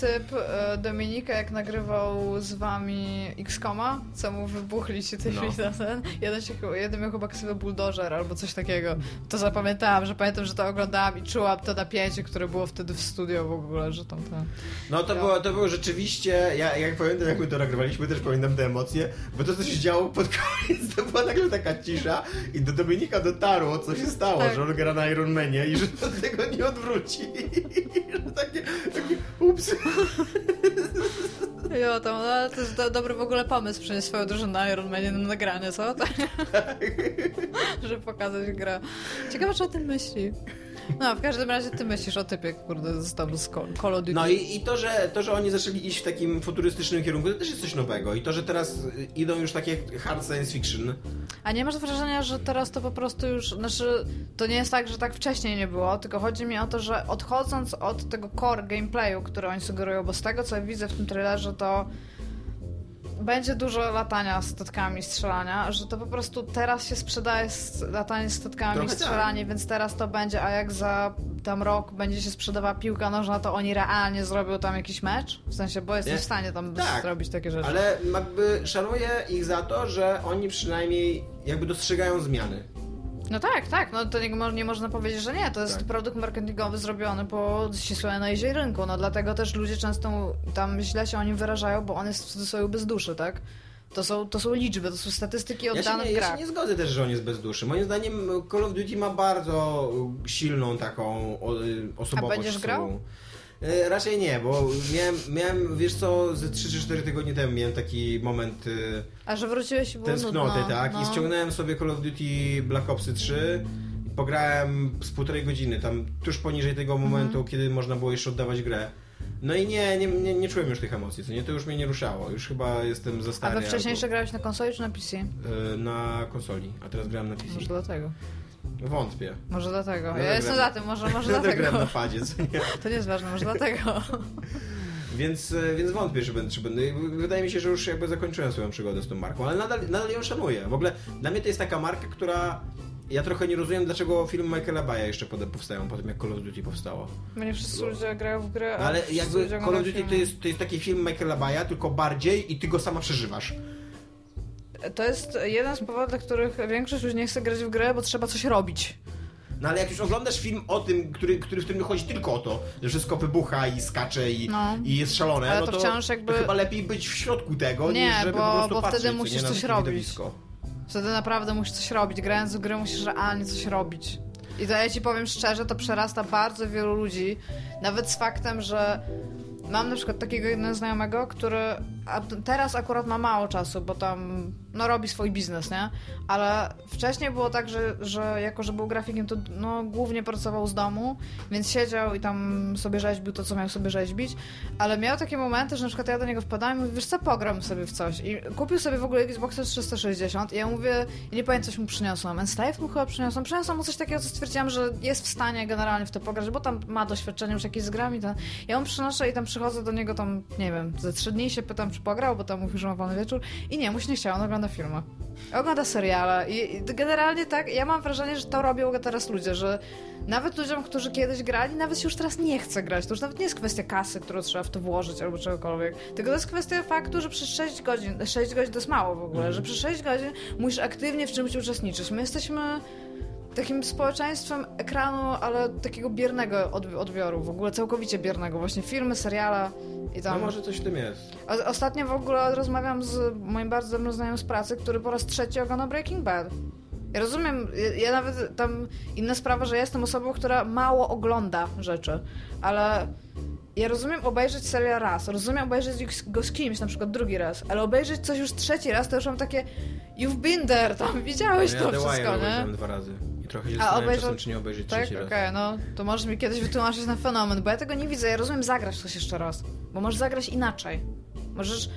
Speaker 2: e, typ e, Dominika, jak nagrywał z wami X-Koma, co mu wybuchli ci tymi
Speaker 3: No.
Speaker 2: na ten, jeden, się, jeden miał chyba ksywę Bulldozer albo coś takiego. To zapamiętałam, że pamiętam, że to oglądałam i czułam to napięcie, które było wtedy w studio w ogóle, że tam to...
Speaker 3: No to
Speaker 2: Ja-
Speaker 3: było, to było rzeczywiście, ja jak pamiętam jak my to nagrywaliśmy, też pamiętam te emocje, bo to co się działo pod koniec, to była nagle taka cisza i do Dominika dotarło, co się stało,
Speaker 2: Tak.
Speaker 3: że on gra na Ironmanie i że od tego nie odwróci. I że takie, takie ups.
Speaker 2: Jo, tam, no, to jest do, dobry w ogóle pomysł przynieść swoją drużynę na Iron Manie na nagranie, co? Tak. Żeby pokazać grę. Ciekawe, czy o tym myśli. No, w każdym razie ty myślisz o typie, kurde, z tam z Call Call of Duty.
Speaker 3: No i, i to, że, to, że oni zaczęli iść w takim futurystycznym kierunku, to też jest coś nowego. I to, że teraz idą już takie hard science fiction.
Speaker 2: A nie masz wrażenia, że teraz to po prostu już, znaczy, to nie jest tak, że tak wcześniej nie było, tylko chodzi mi o to, że odchodząc od tego core gameplayu, który oni sugerują, bo z tego, co widzę w tym trailerze, to będzie dużo latania statkami, strzelania, że to po prostu teraz się sprzedaje z latanie statkami,
Speaker 3: Trochę tak.
Speaker 2: strzelanie, więc teraz to będzie, a jak za tam rok będzie się sprzedawała piłka nożna, to oni realnie zrobią tam jakiś mecz? W sensie, bo jesteś
Speaker 3: Nie.
Speaker 2: w stanie tam
Speaker 3: Tak.
Speaker 2: zrobić takie rzeczy.
Speaker 3: Ale jakby szanuję ich za to, że oni przynajmniej jakby dostrzegają zmiany.
Speaker 2: No tak, tak, no to nie, nie można powiedzieć, że nie. To jest
Speaker 3: Tak.
Speaker 2: produkt marketingowy zrobiony po ścisłej analizie rynku. No dlatego też ludzie często tam źle się o nim wyrażają, bo on jest w cudzysłowie bez duszy, tak? To są, to są liczby, to są statystyki
Speaker 3: Ja
Speaker 2: oddane
Speaker 3: nie,
Speaker 2: w
Speaker 3: ja się nie zgodzę też, że on jest bez duszy. Moim zdaniem Call of Duty ma bardzo silną taką o, osobowość.
Speaker 2: A będziesz
Speaker 3: sobą. E, Raczej nie, bo miałem, miałem, wiesz co, ze 3 czy 4 tygodnie temu miałem taki moment e,
Speaker 2: A że wróciłeś było
Speaker 3: tęsknoty,
Speaker 2: nudno,
Speaker 3: tak?
Speaker 2: no.
Speaker 3: I ściągnąłem sobie Call of Duty Black Opsy 3 pograłem z półtorej godziny, tam tuż poniżej tego
Speaker 2: Mhm.
Speaker 3: momentu, kiedy można było jeszcze oddawać grę. No i nie, nie, nie, nie czułem już tych emocji, co nie? To już mnie nie ruszało. Już chyba jestem za
Speaker 2: A
Speaker 3: stary.
Speaker 2: we wcześniejsze grałeś na konsoli czy na PC?
Speaker 3: albo, y, na konsoli, a teraz grałem na PC.
Speaker 2: Może dlatego.
Speaker 3: Wątpię.
Speaker 2: Może dlatego.
Speaker 3: No
Speaker 2: Ja
Speaker 3: tak
Speaker 2: jestem za tym, może, może
Speaker 3: Nadal
Speaker 2: dlatego.
Speaker 3: na padzie, co nie?
Speaker 2: To nie jest ważne, może dlatego.
Speaker 3: Więc, e, więc wątpię, czy będę, czy będę. Wydaje mi się, że już jakby zakończyłem swoją przygodę z tą marką, ale nadal, nadal ją szanuję. W ogóle dla mnie to jest taka marka, która. Ja trochę nie rozumiem, dlaczego filmy Michaela Baya jeszcze potem powstają, po tym jak Call of Duty powstało.
Speaker 2: Bo nie wszyscy ludzie grają w grę,
Speaker 3: No, ale jakby Call of Duty to jest, to jest taki film Michaela Baya, tylko bardziej i ty go sama przeżywasz.
Speaker 2: To jest jeden z powodów, dla których większość ludzi nie chce grać w grę, bo trzeba coś robić.
Speaker 3: No ale jak już oglądasz film o tym, który, który w którym chodzi tylko o to, że wszystko wybucha i skacze i,
Speaker 2: No.
Speaker 3: i jest szalone,
Speaker 2: Ale
Speaker 3: no
Speaker 2: to wciąż jakby-
Speaker 3: to chyba lepiej być w środku tego,
Speaker 2: Nie,
Speaker 3: niż żeby
Speaker 2: bo-
Speaker 3: po prostu
Speaker 2: bo
Speaker 3: patrzeć,
Speaker 2: wtedy musisz
Speaker 3: nie,
Speaker 2: coś robić.
Speaker 3: widowisko.
Speaker 2: Wtedy naprawdę musisz coś robić. Grając w grę musisz realnie coś robić. I to ja ci powiem szczerze, to przerasta bardzo wielu ludzi. Nawet z faktem, że mam na przykład takiego jednego znajomego, który a teraz akurat ma mało czasu, bo tam no, robi swój biznes, nie? Ale wcześniej było tak, że, że jako, że był grafikiem, to no, głównie pracował z domu, więc siedział i tam sobie rzeźbił to, co miał sobie rzeźbić, ale miał takie momenty, że na przykład ja do niego wpadałem i mówię, wiesz co, pogram sobie w coś. I kupił sobie w ogóle Xboxa 360 i ja mówię, ja nie pamiętam, coś mu przyniosłam. Enslave mu chyba przyniosłam. Przyniosłam mu coś takiego, co stwierdziłam, że jest w stanie generalnie w to pograć, bo tam ma doświadczenie już jakieś z grami. To... Ja mu przynoszę i tam przychodzę do niego tam, nie wiem, ze trzy dni się pytam, czy pograł, bo tam mówił, że ma wolny wieczór. I nie, mu się nie chciało, on ogląda filmy. Ogląda seriale i generalnie tak, ja mam wrażenie, że to robią teraz ludzie, że nawet ludziom, którzy kiedyś grali, nawet się już teraz nie chce grać. To już nawet nie jest kwestia kasy, którą trzeba w to włożyć albo czegokolwiek. Tylko to jest kwestia faktu, że przez 6 godzin, 6 godzin to jest mało w ogóle, że przez 6 godzin musisz aktywnie w czymś uczestniczyć. My jesteśmy takim społeczeństwem ekranu, ale takiego biernego odbi- odbioru, w ogóle całkowicie biernego. Właśnie filmy, seriale i tam...
Speaker 3: No może coś w tym jest.
Speaker 2: O- Ostatnio w ogóle rozmawiam z moim bardzo dobrym znajomym z pracy, który po raz trzeci ogląda Breaking Bad. Ja rozumiem, ja, ja nawet tam inna sprawa, że ja jestem osobą, która mało ogląda rzeczy, ale ja rozumiem obejrzeć serial raz, rozumiem obejrzeć go z kimś, na przykład drugi raz, ale obejrzeć coś już trzeci raz, to już mam takie you've been there, tam widziałeś
Speaker 3: No
Speaker 2: to
Speaker 3: ja The Wire
Speaker 2: wszystko, nie?
Speaker 3: obejrzałem dwa razy. I trochę się
Speaker 2: A,
Speaker 3: zastanawiam
Speaker 2: obejrzał-
Speaker 3: czasem, czy nie obejrzeć
Speaker 2: Tak,
Speaker 3: trzeci
Speaker 2: okej,
Speaker 3: raz.
Speaker 2: no to możesz mi kiedyś wytłumaczyć na fenomen, bo ja tego nie widzę. Ja rozumiem zagrać coś jeszcze raz, bo możesz zagrać inaczej. Możesz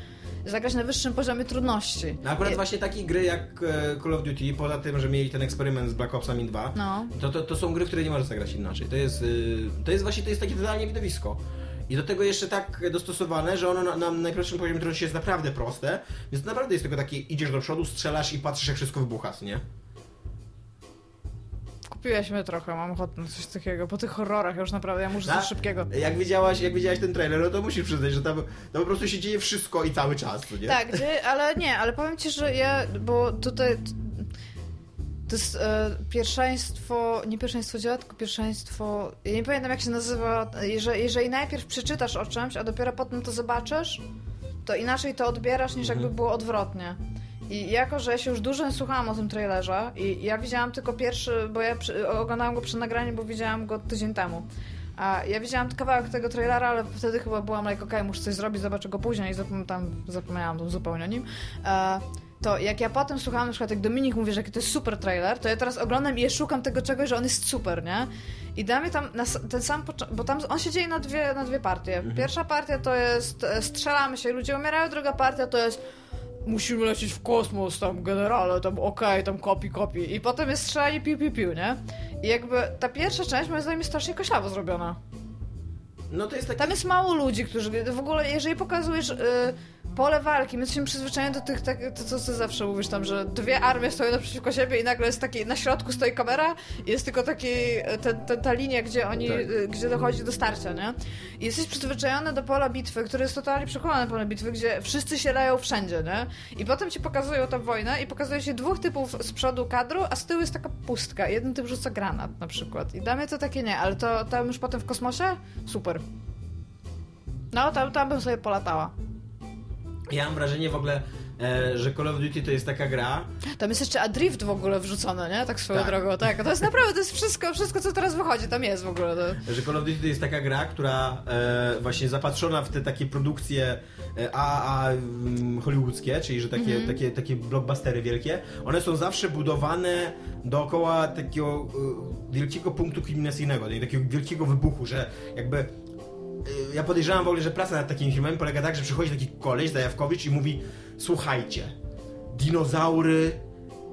Speaker 2: zagrać na wyższym poziomie trudności.
Speaker 3: No akurat
Speaker 2: I-
Speaker 3: właśnie takie gry jak e, Call of Duty, poza tym, że mieli ten eksperyment z Black Opsami 2,
Speaker 2: No.
Speaker 3: to, to, to są gry, w które nie możesz zagrać inaczej. To jest, y, to jest właśnie to jest takie totalnie widowisko. I do tego jeszcze tak dostosowane, że ono na, na najprostszym poziomie trudności jest naprawdę proste, więc to naprawdę jest tylko takie, idziesz do przodu, strzelasz i patrzysz jak wszystko wybucha, nie?
Speaker 2: Kupiłeś mnie trochę, mam ochotę na coś takiego. Po tych horrorach już naprawdę, ja muszę
Speaker 3: A,
Speaker 2: coś szybkiego.
Speaker 3: Jak widziałaś, jak widziałaś ten trailer, no to musisz przyznać, że tam, tam po prostu się dzieje wszystko i cały czas, co nie?
Speaker 2: Tak, gdzie, ale nie, ale powiem ci, że ja, bo tutaj to jest e, pierwszeństwo, nie pierwszeństwo dzieła, tylko pierwszeństwo, ja nie pamiętam jak się nazywa, jeżeli, jeżeli najpierw przeczytasz o czymś, a dopiero potem to zobaczysz, to inaczej to odbierasz niż jakby było odwrotnie. I jako, że ja się już dużo słuchałam o tym trailerze i ja widziałam tylko pierwszy, bo ja przy, oglądałam go przed nagraniem, bo widziałam go tydzień temu. A ja widziałam kawałek tego trailera, ale wtedy chyba byłam like, okej, muszę coś zrobić, zobaczę go później i zapom- tam zapomniałam zupełnie o nim. E, to jak ja potem słuchałam, na przykład jak Dominik mówi, że to jest super trailer, to ja teraz oglądam i ja szukam tego czegoś, że on jest super, nie? I da mi tam ten sam początek, bo tam on się dzieje na dwie, na dwie partie. Pierwsza partia to jest e, strzelamy się, ludzie umierają, druga partia to jest musimy lecieć w kosmos, tam generale, tam okej, tam kopi, kopi. I potem jest strzelanie piu, piu, piu, nie? I jakby ta pierwsza część moim zdaniem jest strasznie koślawo zrobiona.
Speaker 3: No to jest taki...
Speaker 2: Tam jest mało ludzi, którzy. W ogóle, jeżeli pokazujesz y, pole walki, my jesteśmy przyzwyczajeni do tych, tak, to co ty zawsze mówisz tam, że dwie armie stoją naprzeciwko siebie i nagle jest taki, na środku stoi kamera i jest tylko taki, ten, ten, ta linia, gdzie oni,
Speaker 3: Tak.
Speaker 2: y, gdzie dochodzi do starcia, nie? I jesteś przyzwyczajony do pola bitwy, które jest totalnie przechowane pole bitwy, gdzie wszyscy się leją wszędzie, nie? I potem ci pokazują tę wojnę i pokazuje się dwóch typów z przodu kadru, a z tyłu jest taka pustka. Jeden typ rzuca granat na przykład. I dla mnie to takie nie, ale to tam już potem w kosmosie? Super. No, tam, tam bym sobie polatała.
Speaker 3: Ja mam wrażenie w ogóle, e, że Call of Duty to jest taka gra.
Speaker 2: Tam jest jeszcze Adrift w ogóle wrzucone, nie? Tak swoją
Speaker 3: Tak.
Speaker 2: drogą, tak. To jest naprawdę, to jest wszystko, wszystko co teraz wychodzi, tam jest w ogóle. To...
Speaker 3: Że Call of Duty to jest taka gra, która e, właśnie zapatrzona w te takie produkcje e, AAA mm, hollywoodzkie, czyli że takie,
Speaker 2: Mhm.
Speaker 3: takie, takie blockbustery wielkie, one są zawsze budowane dookoła takiego e, wielkiego punktu kulminacyjnego, takiego wielkiego wybuchu, że jakby e, ja podejrzewam w ogóle, że praca nad takimi filmami polega tak, że przychodzi taki koleś, Zajawkowicz i mówi słuchajcie, dinozaury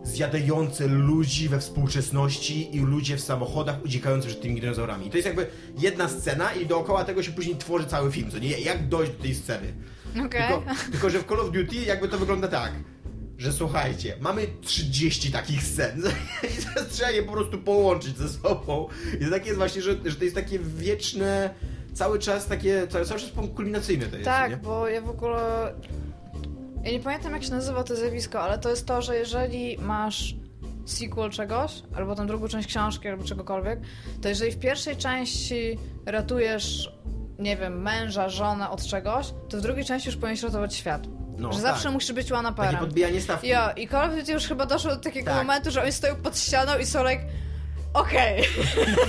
Speaker 3: zjadające ludzi we współczesności i ludzie w samochodach uciekający przed tymi dinozaurami. To jest jakby jedna scena i dookoła tego się później tworzy cały film, co nie? Jak dojść do tej sceny.
Speaker 2: Okej.
Speaker 3: Tylko, tylko, że w Call of Duty jakby to wygląda tak, że słuchajcie, mamy 30 takich scen i teraz trzeba je po prostu połączyć ze sobą. I to tak jest właśnie, że, że to jest takie wieczne, cały czas takie, cały, cały czas punkt kulminacyjny to jest,
Speaker 2: Tak,
Speaker 3: nie?
Speaker 2: bo ja w ogóle. Ja nie pamiętam jak się nazywa to zjawisko, ale to jest to, że jeżeli masz sequel czegoś, albo tą drugą część książki, albo czegokolwiek, to jeżeli w pierwszej części ratujesz, nie wiem, męża, żonę od czegoś, to w drugiej części już powinieneś ratować świat.
Speaker 3: No,
Speaker 2: że
Speaker 3: tak.
Speaker 2: zawsze musisz być one
Speaker 3: Takie
Speaker 2: perem.
Speaker 3: podbijanie stawki.
Speaker 2: Jo, i Call of Duty już chyba doszło do takiego
Speaker 3: Tak.
Speaker 2: momentu, że oni stoją pod ścianą i są like, okej.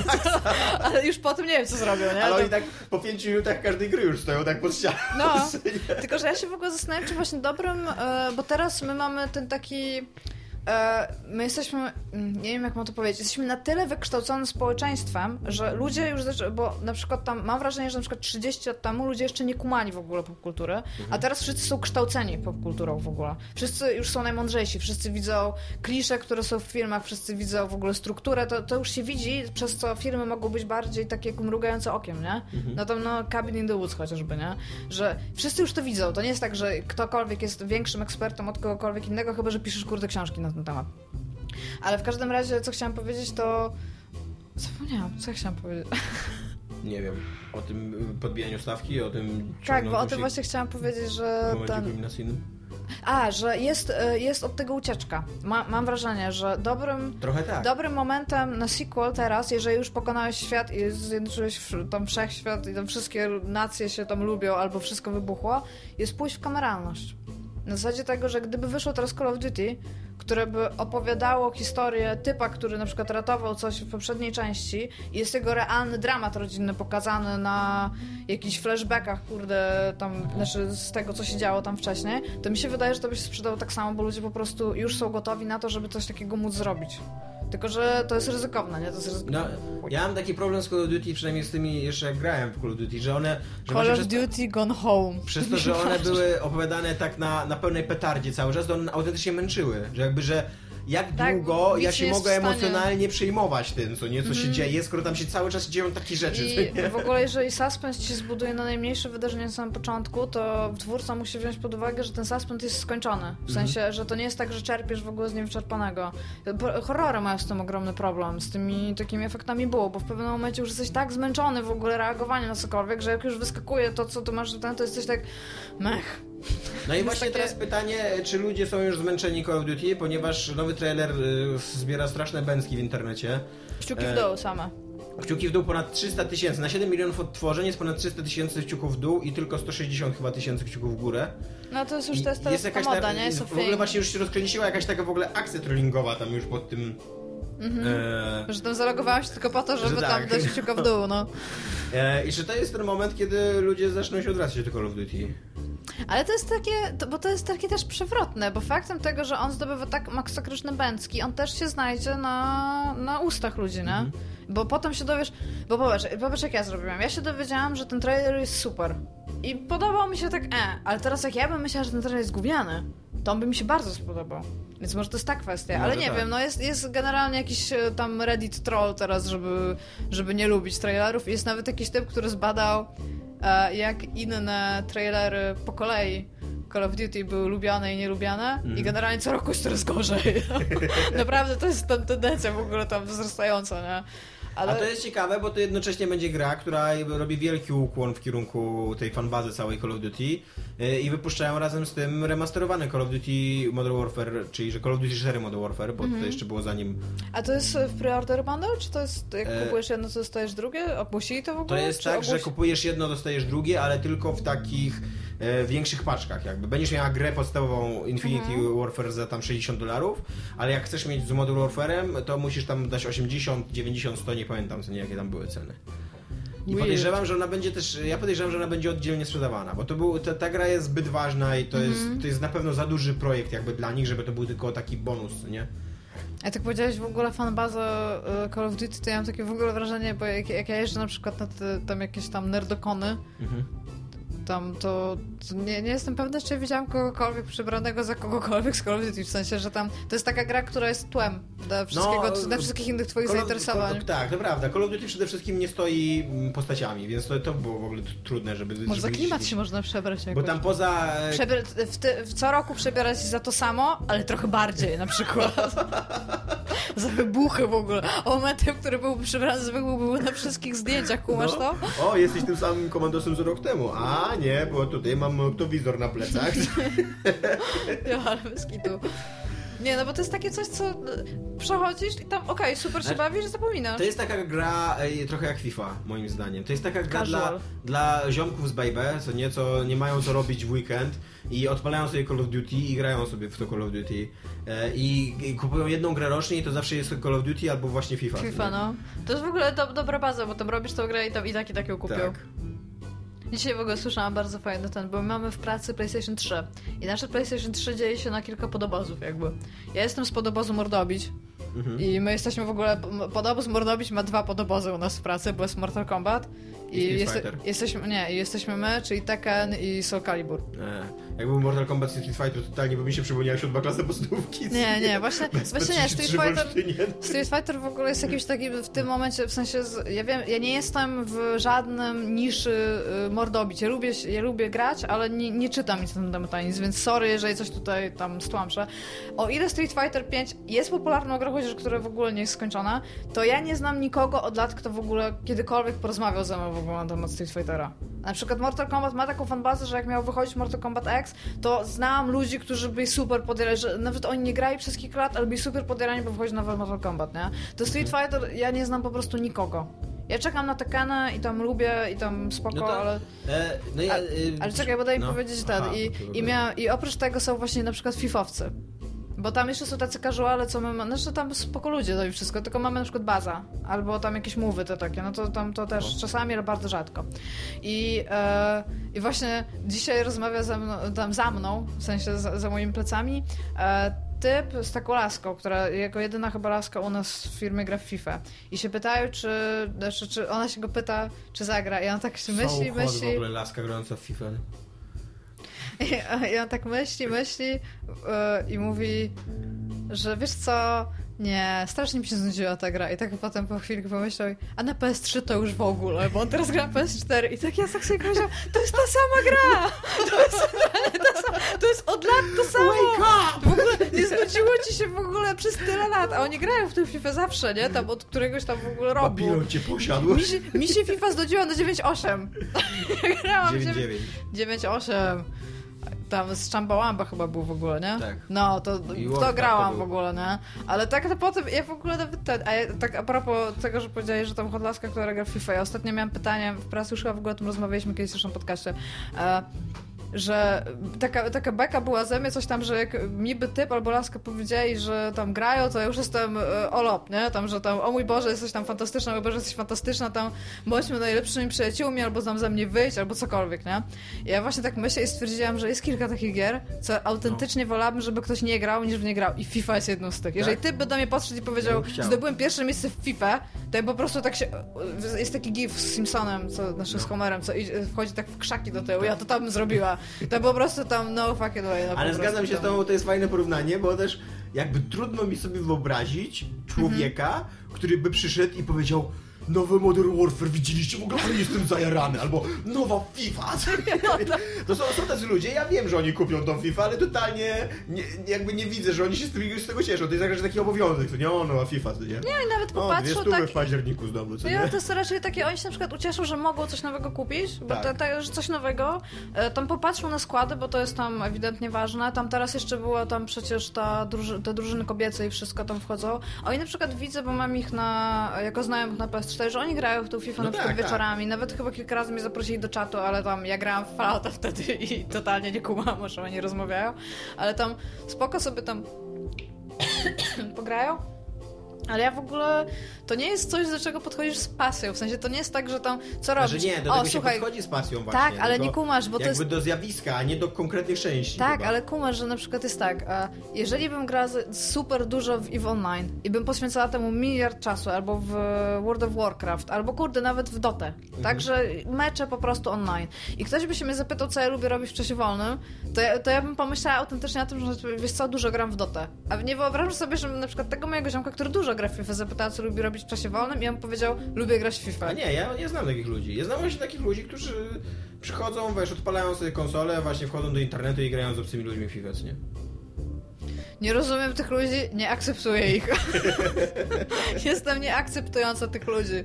Speaker 2: Ale już po tym nie wiem, co zrobią, nie?
Speaker 3: Ale oni tak po 5 minutach każdej gry już stoją tak pod ścianą.
Speaker 2: No, tylko że ja się w ogóle zastanawiam, czy właśnie dobrym, e, bo teraz my mamy ten taki. E, my jesteśmy, mm, nie wiem jak mam to powiedzieć, jesteśmy na tyle wykształconym społeczeństwem, że ludzie już, zaczą- bo na przykład tam, mam wrażenie, że na przykład 30 lat temu ludzie jeszcze nie kumali w ogóle popkultury, a teraz wszyscy są kształceni popkulturą w ogóle. Wszyscy już są najmądrzejsi, wszyscy widzą klisze, które są w filmach, wszyscy widzą w ogóle strukturę, to, to już się widzi, przez co filmy mogą być bardziej takie mrugające okiem, nie? No tam no Cabin in the Woods chociażby, nie? Że wszyscy już to widzą, to nie jest tak, że ktokolwiek jest większym ekspertem od kogokolwiek innego, chyba, że piszesz kurde książki na ten temat. Ale w każdym razie, co chciałam powiedzieć, to... Zapomniałam, co ja chciałam powiedzieć.
Speaker 3: Nie wiem, o tym podbijaniu stawki, o tym
Speaker 2: Tak, bo o tym właśnie chciałam powiedzieć, że
Speaker 3: w
Speaker 2: ten...
Speaker 3: kulminacyjnym.
Speaker 2: A, że jest, e, jest od tego ucieczka. Ma, mam wrażenie, że dobrym,
Speaker 3: Trochę tak.
Speaker 2: dobrym momentem na sequel teraz, jeżeli już pokonałeś świat i zjednoczyłeś tam wszechświat i tam wszystkie nacje się tam lubią albo wszystko wybuchło, jest pójść w kameralność. Na zasadzie tego, że gdyby wyszło teraz Call of Duty, które by opowiadało historię typa, który na przykład ratował coś w poprzedniej części i jest jego realny dramat rodzinny pokazany na jakichś flashbackach, kurde, tam, znaczy z tego, co się działo tam wcześniej, to mi się wydaje, że to by się sprzedało tak samo, bo ludzie po prostu już są gotowi na to, żeby coś takiego móc zrobić. Tylko, że to jest ryzykowne, nie? To jest ryzykowne.
Speaker 3: No, ja mam taki problem z Call of Duty, przynajmniej z tymi jeszcze jak grałem w Call of Duty, że one... Że
Speaker 2: Call of Duty Gone Home.
Speaker 3: przez to, że one były opowiadane tak na, na pełnej petardzie cały czas, to one autentycznie męczyły. Że jakby, że jak
Speaker 2: Tak,
Speaker 3: długo ja się mogę
Speaker 2: Mhm.
Speaker 3: emocjonalnie przejmować tym, co nie, co się dzieje, skoro tam się cały czas dzieją takie rzeczy.
Speaker 2: I w ogóle, jeżeli suspens się zbuduje na najmniejsze wydarzenie na samym początku, to twórca musi wziąć pod uwagę, że ten suspens jest skończony. W sensie, że to nie jest tak, że czerpiesz w ogóle z niewyczerpanego. Horrory mają z tym ogromny problem, z tymi takimi efektami było, bo w pewnym momencie już jesteś tak zmęczony w ogóle reagowaniem na cokolwiek, że jak już wyskakuje to, co tu masz, ten, to jesteś tak mech.
Speaker 3: No i
Speaker 2: jest
Speaker 3: właśnie teraz pytanie, czy ludzie są już zmęczeni Call of Duty, ponieważ nowy trailer y, zbiera straszne bęcki w internecie.
Speaker 2: Kciuki w
Speaker 3: E,
Speaker 2: dół same.
Speaker 3: Kciuki w dół ponad 300 tysięcy. Na 7 milionów odtworzeń jest ponad 300 tysięcy kciuków w dół i tylko 160 chyba tysięcy kciuków w górę.
Speaker 2: No to jest już to jest, teraz ta moda, nie? Jest
Speaker 3: w ogóle właśnie już się rozkręciła jakaś taka w ogóle akcja trollingowa tam już pod tym. E,
Speaker 2: Że tam zalogowałam się tylko po to, żeby
Speaker 3: Że
Speaker 2: tam
Speaker 3: tak.
Speaker 2: dać kciuka w dół, no.
Speaker 3: e, I że to jest ten moment, kiedy ludzie zaczną się odwracać do Call of Duty.
Speaker 2: Ale to jest takie, to, bo to jest takie też przewrotne, bo faktem tego, że on zdobywa tak masakryczne bęcki, on też się znajdzie na, na ustach ludzi, nie?
Speaker 3: Mhm.
Speaker 2: Bo potem się dowiesz, bo popatrz, popatrz jak ja zrobiłam. Ja się dowiedziałam, że ten trailer jest super. I podobał mi się tak, e, ale teraz jak ja bym myślała, że ten trailer jest gówniany, to on by mi się bardzo spodobał. Więc może to jest ta kwestia, ale nie
Speaker 3: tak.
Speaker 2: wiem, no jest, jest generalnie jakiś e, tam Reddit troll teraz, żeby, żeby nie lubić trailerów. Jest nawet jakiś typ, który zbadał, e, jak inne trailery po kolei Call of Duty były lubiane i nielubiane i generalnie co roku jest coraz gorzej. Naprawdę to jest tam tendencja w ogóle tam wzrastająca, nie? Ale...
Speaker 3: A to jest ciekawe, bo to jednocześnie będzie gra, która robi wielki ukłon w kierunku tej fanbazy całej Call of Duty yy, i wypuszczają razem z tym remasterowany Call of Duty Modern Warfare, czyli że Call of Duty 4 Modern Warfare, bo to jeszcze było zanim...
Speaker 2: A to jest w pre-order bundle, czy to jest jak
Speaker 3: E,
Speaker 2: kupujesz jedno, to dostajesz drugie? Ogłosili to w
Speaker 3: To
Speaker 2: ogóle?
Speaker 3: jest
Speaker 2: Czy
Speaker 3: tak, że kupujesz jedno, dostajesz drugie, ale tylko w takich e, większych paczkach jakby. Będziesz miała grę podstawową Infinity
Speaker 2: Mhm.
Speaker 3: Warfare za tam 60 dolarów, ale jak chcesz mieć z Modern Warfare'em, to musisz tam dać 80, 90, 100, nie pamiętam co nie, jakie tam były ceny. I podejrzewam, że ona będzie też, ja podejrzewam, że ona będzie oddzielnie sprzedawana, bo to był, ta, ta gra jest zbyt ważna i to,
Speaker 2: Mhm.
Speaker 3: jest, to jest na pewno za duży projekt jakby dla nich, żeby to był tylko taki bonus, nie?
Speaker 2: A tak powiedziałeś w ogóle fanbaza y, Call of Duty, to ja mam takie w ogóle wrażenie, bo jak, jak ja jeżdżę na przykład na te, tam jakieś tam nerdokony,
Speaker 3: Mhm.
Speaker 2: Tam to, to nie, nie jestem pewna, czy widziałam kogokolwiek przebranego za kogokolwiek z Call of Duty, w sensie, że tam to jest taka gra, która jest tłem dla, wszystkiego,
Speaker 3: No,
Speaker 2: dla wszystkich innych twoich
Speaker 3: Call
Speaker 2: zainteresowań.
Speaker 3: Call- Tak, to prawda. Call of Duty przede wszystkim nie stoi mm, postaciami, więc to, to było w ogóle trudne, żeby...
Speaker 2: Może za
Speaker 3: żeby
Speaker 2: klimat
Speaker 3: gdzieś-
Speaker 2: się można przebrać jakoś.
Speaker 3: Bo tam poza... e,
Speaker 2: w, w co roku przebierać się za to samo, ale trochę bardziej na przykład. za wybuchy w ogóle. A momenty, w którym byłby przebrany za wybuch, były na wszystkich zdjęciach, kumasz to?
Speaker 3: no, o, jesteś tym samym komandosem z rok temu. A, nie, bo tutaj mam oktowizor na plecach.
Speaker 2: Ja, ale bez kitu. Nie, no bo to jest takie coś, co przechodzisz i tam, okej, super się bawisz, zapominasz.
Speaker 3: To jest taka gra e, trochę jak FIFA, moim zdaniem. To jest taka gra dla, dla ziomków z Baby, co nieco nie mają co robić w weekend i odpalają sobie Call of Duty i grają sobie w to Call of Duty. E, I, i kupują jedną grę rocznie i to zawsze jest Call of Duty albo właśnie FIFA.
Speaker 2: FIFA, no. To jest w ogóle do, dobra baza, bo tam robisz tą grę i tam i tak i tak ją kupią.
Speaker 3: Tak.
Speaker 2: Dzisiaj w ogóle słyszałam bardzo fajny ten, bo mamy w pracy PlayStation 3 i nasze PlayStation 3 dzieje się na kilka podobozów jakby. Ja jestem z podobozu Mordobić
Speaker 3: Mhm.
Speaker 2: i my jesteśmy w ogóle, podoboz Mordobić ma dwa podobozy u nas w pracy, bo jest Mortal Kombat
Speaker 3: I Street
Speaker 2: jeste- jesteśmy, nie, i jesteśmy my, czyli Tekken i Soul Calibur.
Speaker 3: E, jak był Mortal Kombat Street Fighter, to totalnie by mi się przypomniały siódma klasa podstawówki.
Speaker 2: Nie, nie, właśnie, właśnie nie, Street
Speaker 3: P33 w
Speaker 2: Fighter. Street Fighter w ogóle jest jakimś takim w tym momencie, w sensie, ja wiem, ja nie jestem w żadnym niszy y, mordobić. Ja lubię, ja lubię grać, ale nie, nie czytam nic na ten temat nic, więc sorry, jeżeli coś tutaj tam stłamszę. O ile Street Fighter 5 jest popularną grą, chociaż która w ogóle nie jest skończona, to ja nie znam nikogo od lat, kto w ogóle kiedykolwiek porozmawiał ze mną w ogóle na temat Street Fightera. Na przykład Mortal Kombat ma taką fanbazę, że jak miał wychodzić Mortal Kombat X, to znam ludzi, którzy byli super podjarani, że nawet oni nie grali przez kilka lat, ale byli super podjarani, bo wychodzi nowy Mortal Kombat, nie? To Street Fighter, ja nie znam po prostu nikogo. Ja czekam na Tekkena i tam lubię i tam spoko,
Speaker 3: No to-
Speaker 2: ale...
Speaker 3: E, no ja, e,
Speaker 2: Ale czekaj, bo daj mi
Speaker 3: no.
Speaker 2: powiedzieć ten.
Speaker 3: Aha,
Speaker 2: I, i, miał, I oprócz tego są właśnie na przykład fifowcy. Bo tam jeszcze są tacy casuale, co my mamy, znaczy tam spoko ludzie to i wszystko, tylko mamy na przykład baza, albo tam jakieś mowy te takie, no to tam to też czasami, ale bardzo rzadko. I, e, i właśnie dzisiaj rozmawia ze mną, tam za mną, w sensie za, za moimi plecami, e, typ z taką laską, która jako jedyna chyba laska u nas w firmie gra w FIFA. I się pytają, czy, znaczy, czy ona się go pyta, czy zagra. I on tak się myśli, myśli.
Speaker 3: w ogóle laska grająca w FIFA.
Speaker 2: I, on tak myśli, myśli yy, i mówi, że wiesz co, nie, strasznie mi się znudziła ta gra. I tak potem po chwili pomyślał, a na PS3 to już w ogóle, bo on teraz gra na PS4. I tak ja tak sobie powiedział, to jest ta sama gra! To jest, ta sama, to jest od lat to samo! W ogóle nie znudziło ci się w ogóle przez tyle lat, a oni grają w tę FIFA zawsze, nie? Tam od któregoś tam w ogóle roku.
Speaker 3: Babilon cię posiadł.
Speaker 2: Mi się, mi się FIFA znudziła na 9.8. Grałam w
Speaker 3: 9-9.
Speaker 2: 9-8. Tam z Chambałamba chyba był w ogóle, nie?
Speaker 3: Tak.
Speaker 2: No, to
Speaker 3: I
Speaker 2: w to grałam
Speaker 3: to
Speaker 2: w ogóle, nie? Ale tak to potem, ja w ogóle nawet ten, a ja, tak a propos tego, że powiedziałeś, że tam Hodlaska, która gra w FIFA, ja ostatnio miałam pytanie, w pracy już chyba w ogóle o tym rozmawialiśmy kiedyś już na podcaście, e, że taka, taka beka była ze mnie, coś tam, że jak mi by typ albo laska powiedzieli, że tam grają, to ja już jestem e, olop, nie? Tam, że tam, o mój Boże, jesteś tam fantastyczna, o mój Boże, jesteś fantastyczna, tam bądźmy najlepszymi przyjaciółmi, albo tam ze mnie wyjść, albo cokolwiek, nie? I ja właśnie tak myślę i stwierdziłam, że jest kilka takich gier, co autentycznie wolałabym, żeby ktoś nie grał, niż w nie grał. I FIFA jest jedną z tych. Jeżeli
Speaker 3: Tak?
Speaker 2: ty by do mnie podszedł i powiedział,
Speaker 3: Ja
Speaker 2: zdobyłem pierwsze miejsce w FIFA, to ja po prostu tak się... Jest taki gif z Simpsonem, co, znaczy z
Speaker 3: No.
Speaker 2: Homerem, co wchodzi tak w krzaki do tyłu. Ja to tam bym zrobiła. To po prostu tam no fucking way. No,
Speaker 3: Ale zgadzam się z
Speaker 2: tam.
Speaker 3: tobą, to jest fajne porównanie, bo też jakby trudno mi sobie wyobrazić człowieka, który by przyszedł i powiedział nowy Modern Warfare, widzieliście w ogóle, jestem zajarany, albo nowa FIFA. To są, są tacy ludzie, ja wiem, że oni kupią tą FIFA, ale totalnie nie, jakby nie widzę, że oni się z tego, z tego cieszą. To jest jakiś taki obowiązek, to nie o, nowa FIFA, to nie?
Speaker 2: Nie, i nawet
Speaker 3: O, dwie
Speaker 2: popatrzą tak...
Speaker 3: w październiku znowu, co
Speaker 2: Ja,
Speaker 3: nie?
Speaker 2: to jest raczej takie, oni się na przykład ucieszą, że mogą coś nowego kupić, bo
Speaker 3: Tak.
Speaker 2: to, że coś nowego, e, tam popatrzą na składy, bo to jest tam ewidentnie ważne, tam teraz jeszcze była tam przecież ta druży, te drużyny kobiece i wszystko tam wchodzą, oni na przykład widzę, bo mam ich na, jako znajomych na PS4, że oni grają w tą FIFA
Speaker 3: No
Speaker 2: na przykład
Speaker 3: tak, tak.
Speaker 2: wieczorami, nawet chyba kilka razy mnie zaprosili do czatu, ale tam ja grałam w Fallouta wtedy i totalnie nie kumam, o czym oni rozmawiają, ale tam spoko sobie tam pograją. Ale ja w ogóle, to nie jest coś, do czego podchodzisz z pasją. W sensie to nie jest tak, że tam, co robisz?
Speaker 3: Że nie, do
Speaker 2: o,
Speaker 3: tego
Speaker 2: słuchaj,
Speaker 3: się podchodzi z pasją właśnie.
Speaker 2: tak, ale
Speaker 3: tylko
Speaker 2: nie kumasz, bo to
Speaker 3: jakby
Speaker 2: jest...
Speaker 3: do zjawiska, a nie do konkretnych części.
Speaker 2: Tak,
Speaker 3: chyba.
Speaker 2: ale kumasz, że na przykład jest tak, e, jeżeli bym grała super dużo w EVE Online i bym poświęcała temu miliard czasu, albo w World of Warcraft, albo kurde, nawet w Dotę,
Speaker 3: Mhm.
Speaker 2: także mecze po prostu online i ktoś by się mnie zapytał, co ja lubię robić w czasie wolnym, to ja, to ja bym pomyślała autentycznie na tym, że wiesz co, dużo gram w Dotę. A nie wyobrażam sobie, że na przykład tego mojego ziomka, który dużo gra w FIFA, zapytała, co lubi robić w czasie wolnym i on powiedział, lubię grać w FIFA.
Speaker 3: A nie, ja nie znam takich ludzi. Ja znam właśnie takich ludzi, którzy przychodzą, wiesz, odpalają sobie konsolę, właśnie wchodzą do internetu i grają z obcymi ludźmi w FIFA, nie?
Speaker 2: Nie rozumiem tych ludzi, nie akceptuję ich. Jestem nieakceptująca tych ludzi.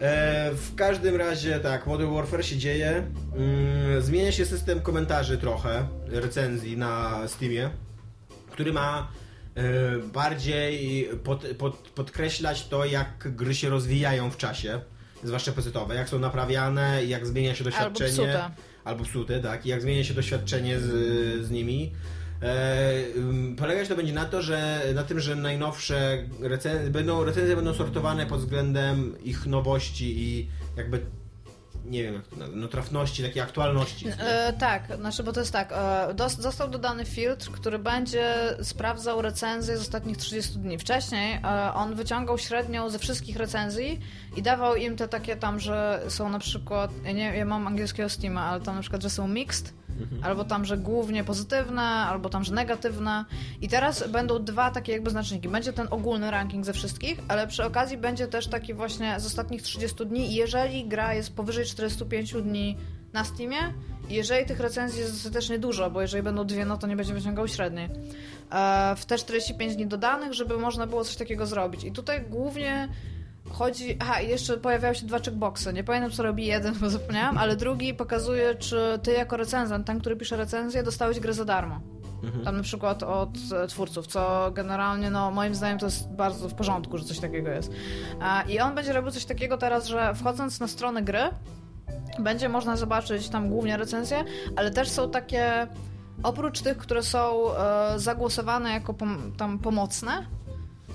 Speaker 3: E, w każdym razie tak, Modern Warfare się dzieje. Mm, zmienia się system komentarzy trochę, recenzji na Steamie, który ma bardziej pod, pod, podkreślać to, jak gry się rozwijają w czasie, zwłaszcza pecetowe, jak są naprawiane, jak zmienia się doświadczenie.
Speaker 2: psute.
Speaker 3: Albo psute, tak, i jak zmienia się doświadczenie z, z nimi. E, polegać to będzie na to, że na tym, że najnowsze recenzje będą, recenzje będą sortowane pod względem ich nowości i jakby nie wiem jak to nazwać, no trafności, takiej aktualności.
Speaker 2: E, tak, znaczy, bo to jest tak. E, dos- został dodany filtr, który będzie sprawdzał recenzje z ostatnich 30 dni. Wcześniej e, on wyciągał średnią ze wszystkich recenzji i dawał im te takie tam, że są na przykład. Ja, nie, ja mam angielskiego Steama, ale tam na przykład, że są mixed. Albo tam, że głównie pozytywne, albo tam, że negatywne. I teraz będą dwa takie jakby znaczniki. Będzie ten ogólny ranking ze wszystkich, ale przy okazji będzie też taki właśnie z ostatnich 30 dni. Jeżeli gra jest powyżej 45 dni na Steamie, jeżeli tych recenzji jest dostatecznie dużo, bo jeżeli będą dwie, no to nie będzie wyciągał średniej. W te 45 dni dodanych, żeby można było coś takiego zrobić. I tutaj głównie chodzi. Aha, i jeszcze pojawiają się dwa checkboxy. Nie pamiętam, co robi jeden, bo zapomniałam, ale drugi pokazuje, czy ty jako recenzent, ten, który pisze recenzję, dostałeś grę za darmo. Tam na przykład od e, twórców, co generalnie, no moim zdaniem to jest bardzo w porządku, że coś takiego jest. I on będzie robił coś takiego teraz, że wchodząc na stronę gry, będzie można zobaczyć tam głównie recenzje, ale też są takie, oprócz tych, które są e, zagłosowane jako pom- tam pomocne,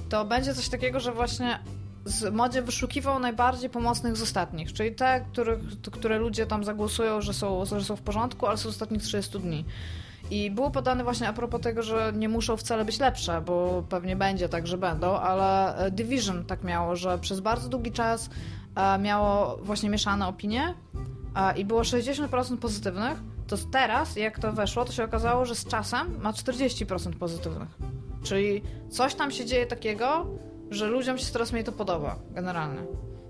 Speaker 2: to będzie coś takiego, że właśnie z modzie wyszukiwał najbardziej pomocnych z ostatnich, czyli te, których, które ludzie tam zagłosują, że są, że są w porządku, ale są z ostatnich 30 dni. I było podane właśnie a propos tego, że nie muszą wcale być lepsze, bo pewnie będzie tak, że będą, ale e, Division tak miało, że przez bardzo długi czas e, miało właśnie mieszane opinie e, i było 60% pozytywnych, to teraz, jak to weszło, to się okazało, że z czasem ma 40% pozytywnych. Czyli coś tam się dzieje takiego, że ludziom się coraz mniej to podoba, generalnie.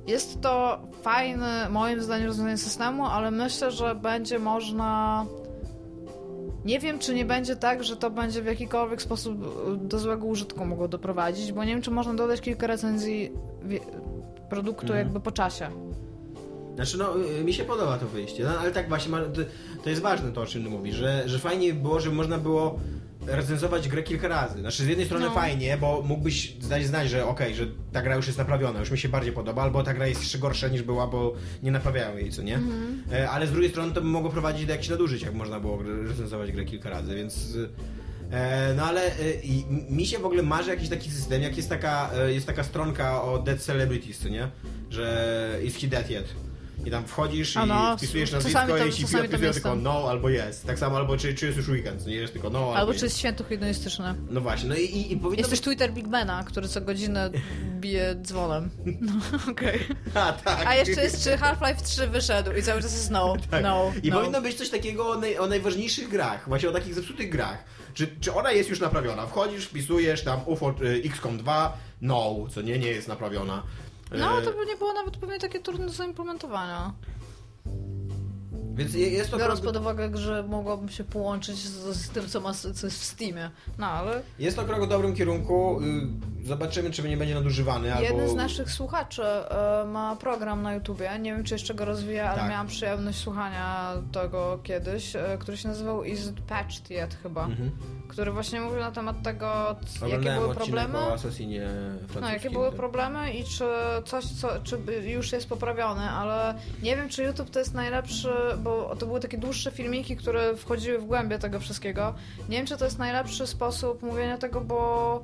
Speaker 2: Jest to fajne, moim zdaniem, rozwiązanie systemu, ale myślę, że będzie można. Nie wiem, czy nie będzie tak, że to będzie w jakikolwiek sposób y, do złego użytku mogło doprowadzić, bo nie wiem, czy można dodać kilka recenzji produktu
Speaker 3: Mhm.
Speaker 2: jakby po czasie.
Speaker 3: Znaczy, no, y, mi się podoba to wyjście, no, ale tak właśnie, to, jest ważne to, o czym mówisz, że, że fajnie by było, żeby można było recenzować grę kilka razy. Znaczy, z jednej strony
Speaker 2: No.
Speaker 3: fajnie, bo mógłbyś zdać znać, że okej, że ta gra już jest naprawiona, już mi się bardziej podoba, albo ta gra jest jeszcze gorsza niż była, bo nie naprawiają jej, co nie?
Speaker 2: Mhm.
Speaker 3: E, Ale z drugiej strony to by mogło prowadzić do jakichś nadużyć, jak można było recenzować grę kilka razy, więc... E, no ale e, mi się w ogóle marzy jakiś taki system, jak jest taka, jest taka stronka o Dead Celebrities, co nie? Że is he dead yet? I tam wchodzisz i
Speaker 2: no,
Speaker 3: wpisujesz nazwisko i wpisujesz
Speaker 2: jest
Speaker 3: tylko no albo jest. Tak samo albo czy, czy jest już weekend, nie jest tylko no albo,
Speaker 2: Albo czy jest święto hedonistyczne.
Speaker 3: No właśnie, no i, i, i powinno
Speaker 2: Jest też. Twitter Bigmana, który co godzinę bije dzwonem. No, okej.
Speaker 3: A, tak.
Speaker 2: A jeszcze jest, czy Half-Life 3 wyszedł i cały czas jest no,
Speaker 3: Tak.
Speaker 2: no,
Speaker 3: I
Speaker 2: no.
Speaker 3: powinno być coś takiego o, naj, o najważniejszych grach, właśnie o takich zepsutych grach. Czy, czy ona jest już naprawiona? Wchodzisz, wpisujesz tam UFO y, XCOM 2, no, co nie, nie jest naprawiona.
Speaker 2: No,
Speaker 3: E,
Speaker 2: to by nie było nawet pewnie takie trudne do zaimplementowania.
Speaker 3: Więc je- jest to
Speaker 2: Biorąc
Speaker 3: krok,
Speaker 2: pod uwagę, że mogłabym się połączyć z, z tym, co, ma, co jest w Steamie. No, ale
Speaker 3: jest to krok w dobrym kierunku. Y, Zobaczymy, czy nie będzie nadużywany.
Speaker 2: jeden
Speaker 3: albo...
Speaker 2: z naszych słuchaczy e, ma program na YouTubie. Nie wiem, czy jeszcze go rozwija, ale
Speaker 3: Tak.
Speaker 2: miałam przyjemność słuchania tego kiedyś, e, który się nazywał Is It Patched Yet chyba.
Speaker 3: Mhm.
Speaker 2: Który właśnie mówił na temat tego, c- jakie były problemy. No, jakie były
Speaker 3: tak.
Speaker 2: problemy i czy coś, co, czy już jest poprawione, ale nie wiem, czy YouTube to jest najlepszy, bo to były takie dłuższe filmiki, które wchodziły w głębie tego wszystkiego. Nie wiem, czy to jest najlepszy sposób mówienia tego, bo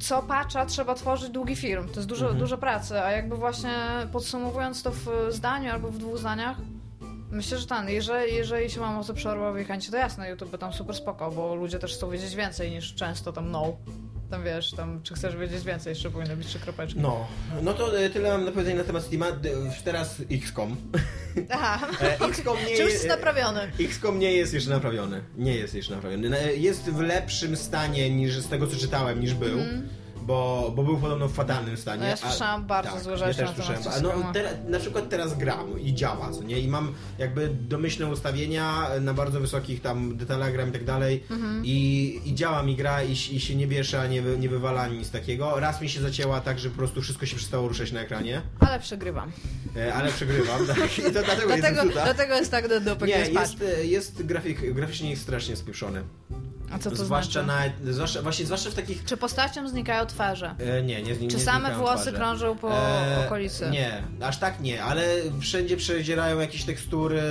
Speaker 2: co patcha trzeba tworzyć długi film. To jest dużo,
Speaker 3: Mhm.
Speaker 2: dużo pracy, a jakby właśnie podsumowując to w zdaniu albo w dwóch zdaniach, Myślę, że ten, jeżeli, jeżeli się mam o co przerwowej chęci, to jasne, YouTube tam super spoko, bo ludzie też chcą wiedzieć więcej niż często tam no. Tam wiesz, tam czy chcesz wiedzieć więcej, jeszcze powinno być trzy kropeczki.
Speaker 3: No, no to e, tyle mam do powiedzenia na temat Steama. D- Teraz XCOM.
Speaker 2: Aha,
Speaker 3: E, XCOM nie
Speaker 2: czy już
Speaker 3: jest...
Speaker 2: jest naprawiony?
Speaker 3: XCOM nie jest jeszcze naprawiony. Nie jest jeszcze naprawiony. Na- Jest w lepszym stanie niż z tego, co czytałem, niż był. Bo, bo był podobno w fatalnym stanie.
Speaker 2: No ja
Speaker 3: a-
Speaker 2: słyszałam bardzo złe rzeczy
Speaker 3: ja
Speaker 2: na
Speaker 3: też słyszałem.
Speaker 2: XCOMa.
Speaker 3: No, teraz, na przykład teraz gram i działa, co nie? I mam jakby domyślne ustawienia na bardzo wysokich tam detalach gram i tak dalej.
Speaker 2: Mhm.
Speaker 3: I, I działa mi gra i, i się nie wiesza, nie, wy- nie wywala ani nic takiego. Raz mi się zacięła tak, że po prostu wszystko się przestało ruszać na ekranie.
Speaker 2: Ale przegrywam.
Speaker 3: E, ale przegrywam, tak. I to dlatego jest
Speaker 2: Dlatego,
Speaker 3: zepsuta.
Speaker 2: dlatego jest tak do dupy,
Speaker 3: Nie,
Speaker 2: jest,
Speaker 3: jest, jest grafik, graficznie jest strasznie spieprzony.
Speaker 2: A co to
Speaker 3: zwłaszcza
Speaker 2: znaczy?
Speaker 3: na, zwłaszcza, właśnie zwłaszcza w takich...
Speaker 2: Czy postacią znikają twarze?
Speaker 3: E, nie, nie, nie
Speaker 2: Czy same włosy
Speaker 3: twarze.
Speaker 2: krążą po
Speaker 3: E,
Speaker 2: okolicy?
Speaker 3: Nie, aż tak nie, ale wszędzie przezierają jakieś tekstury,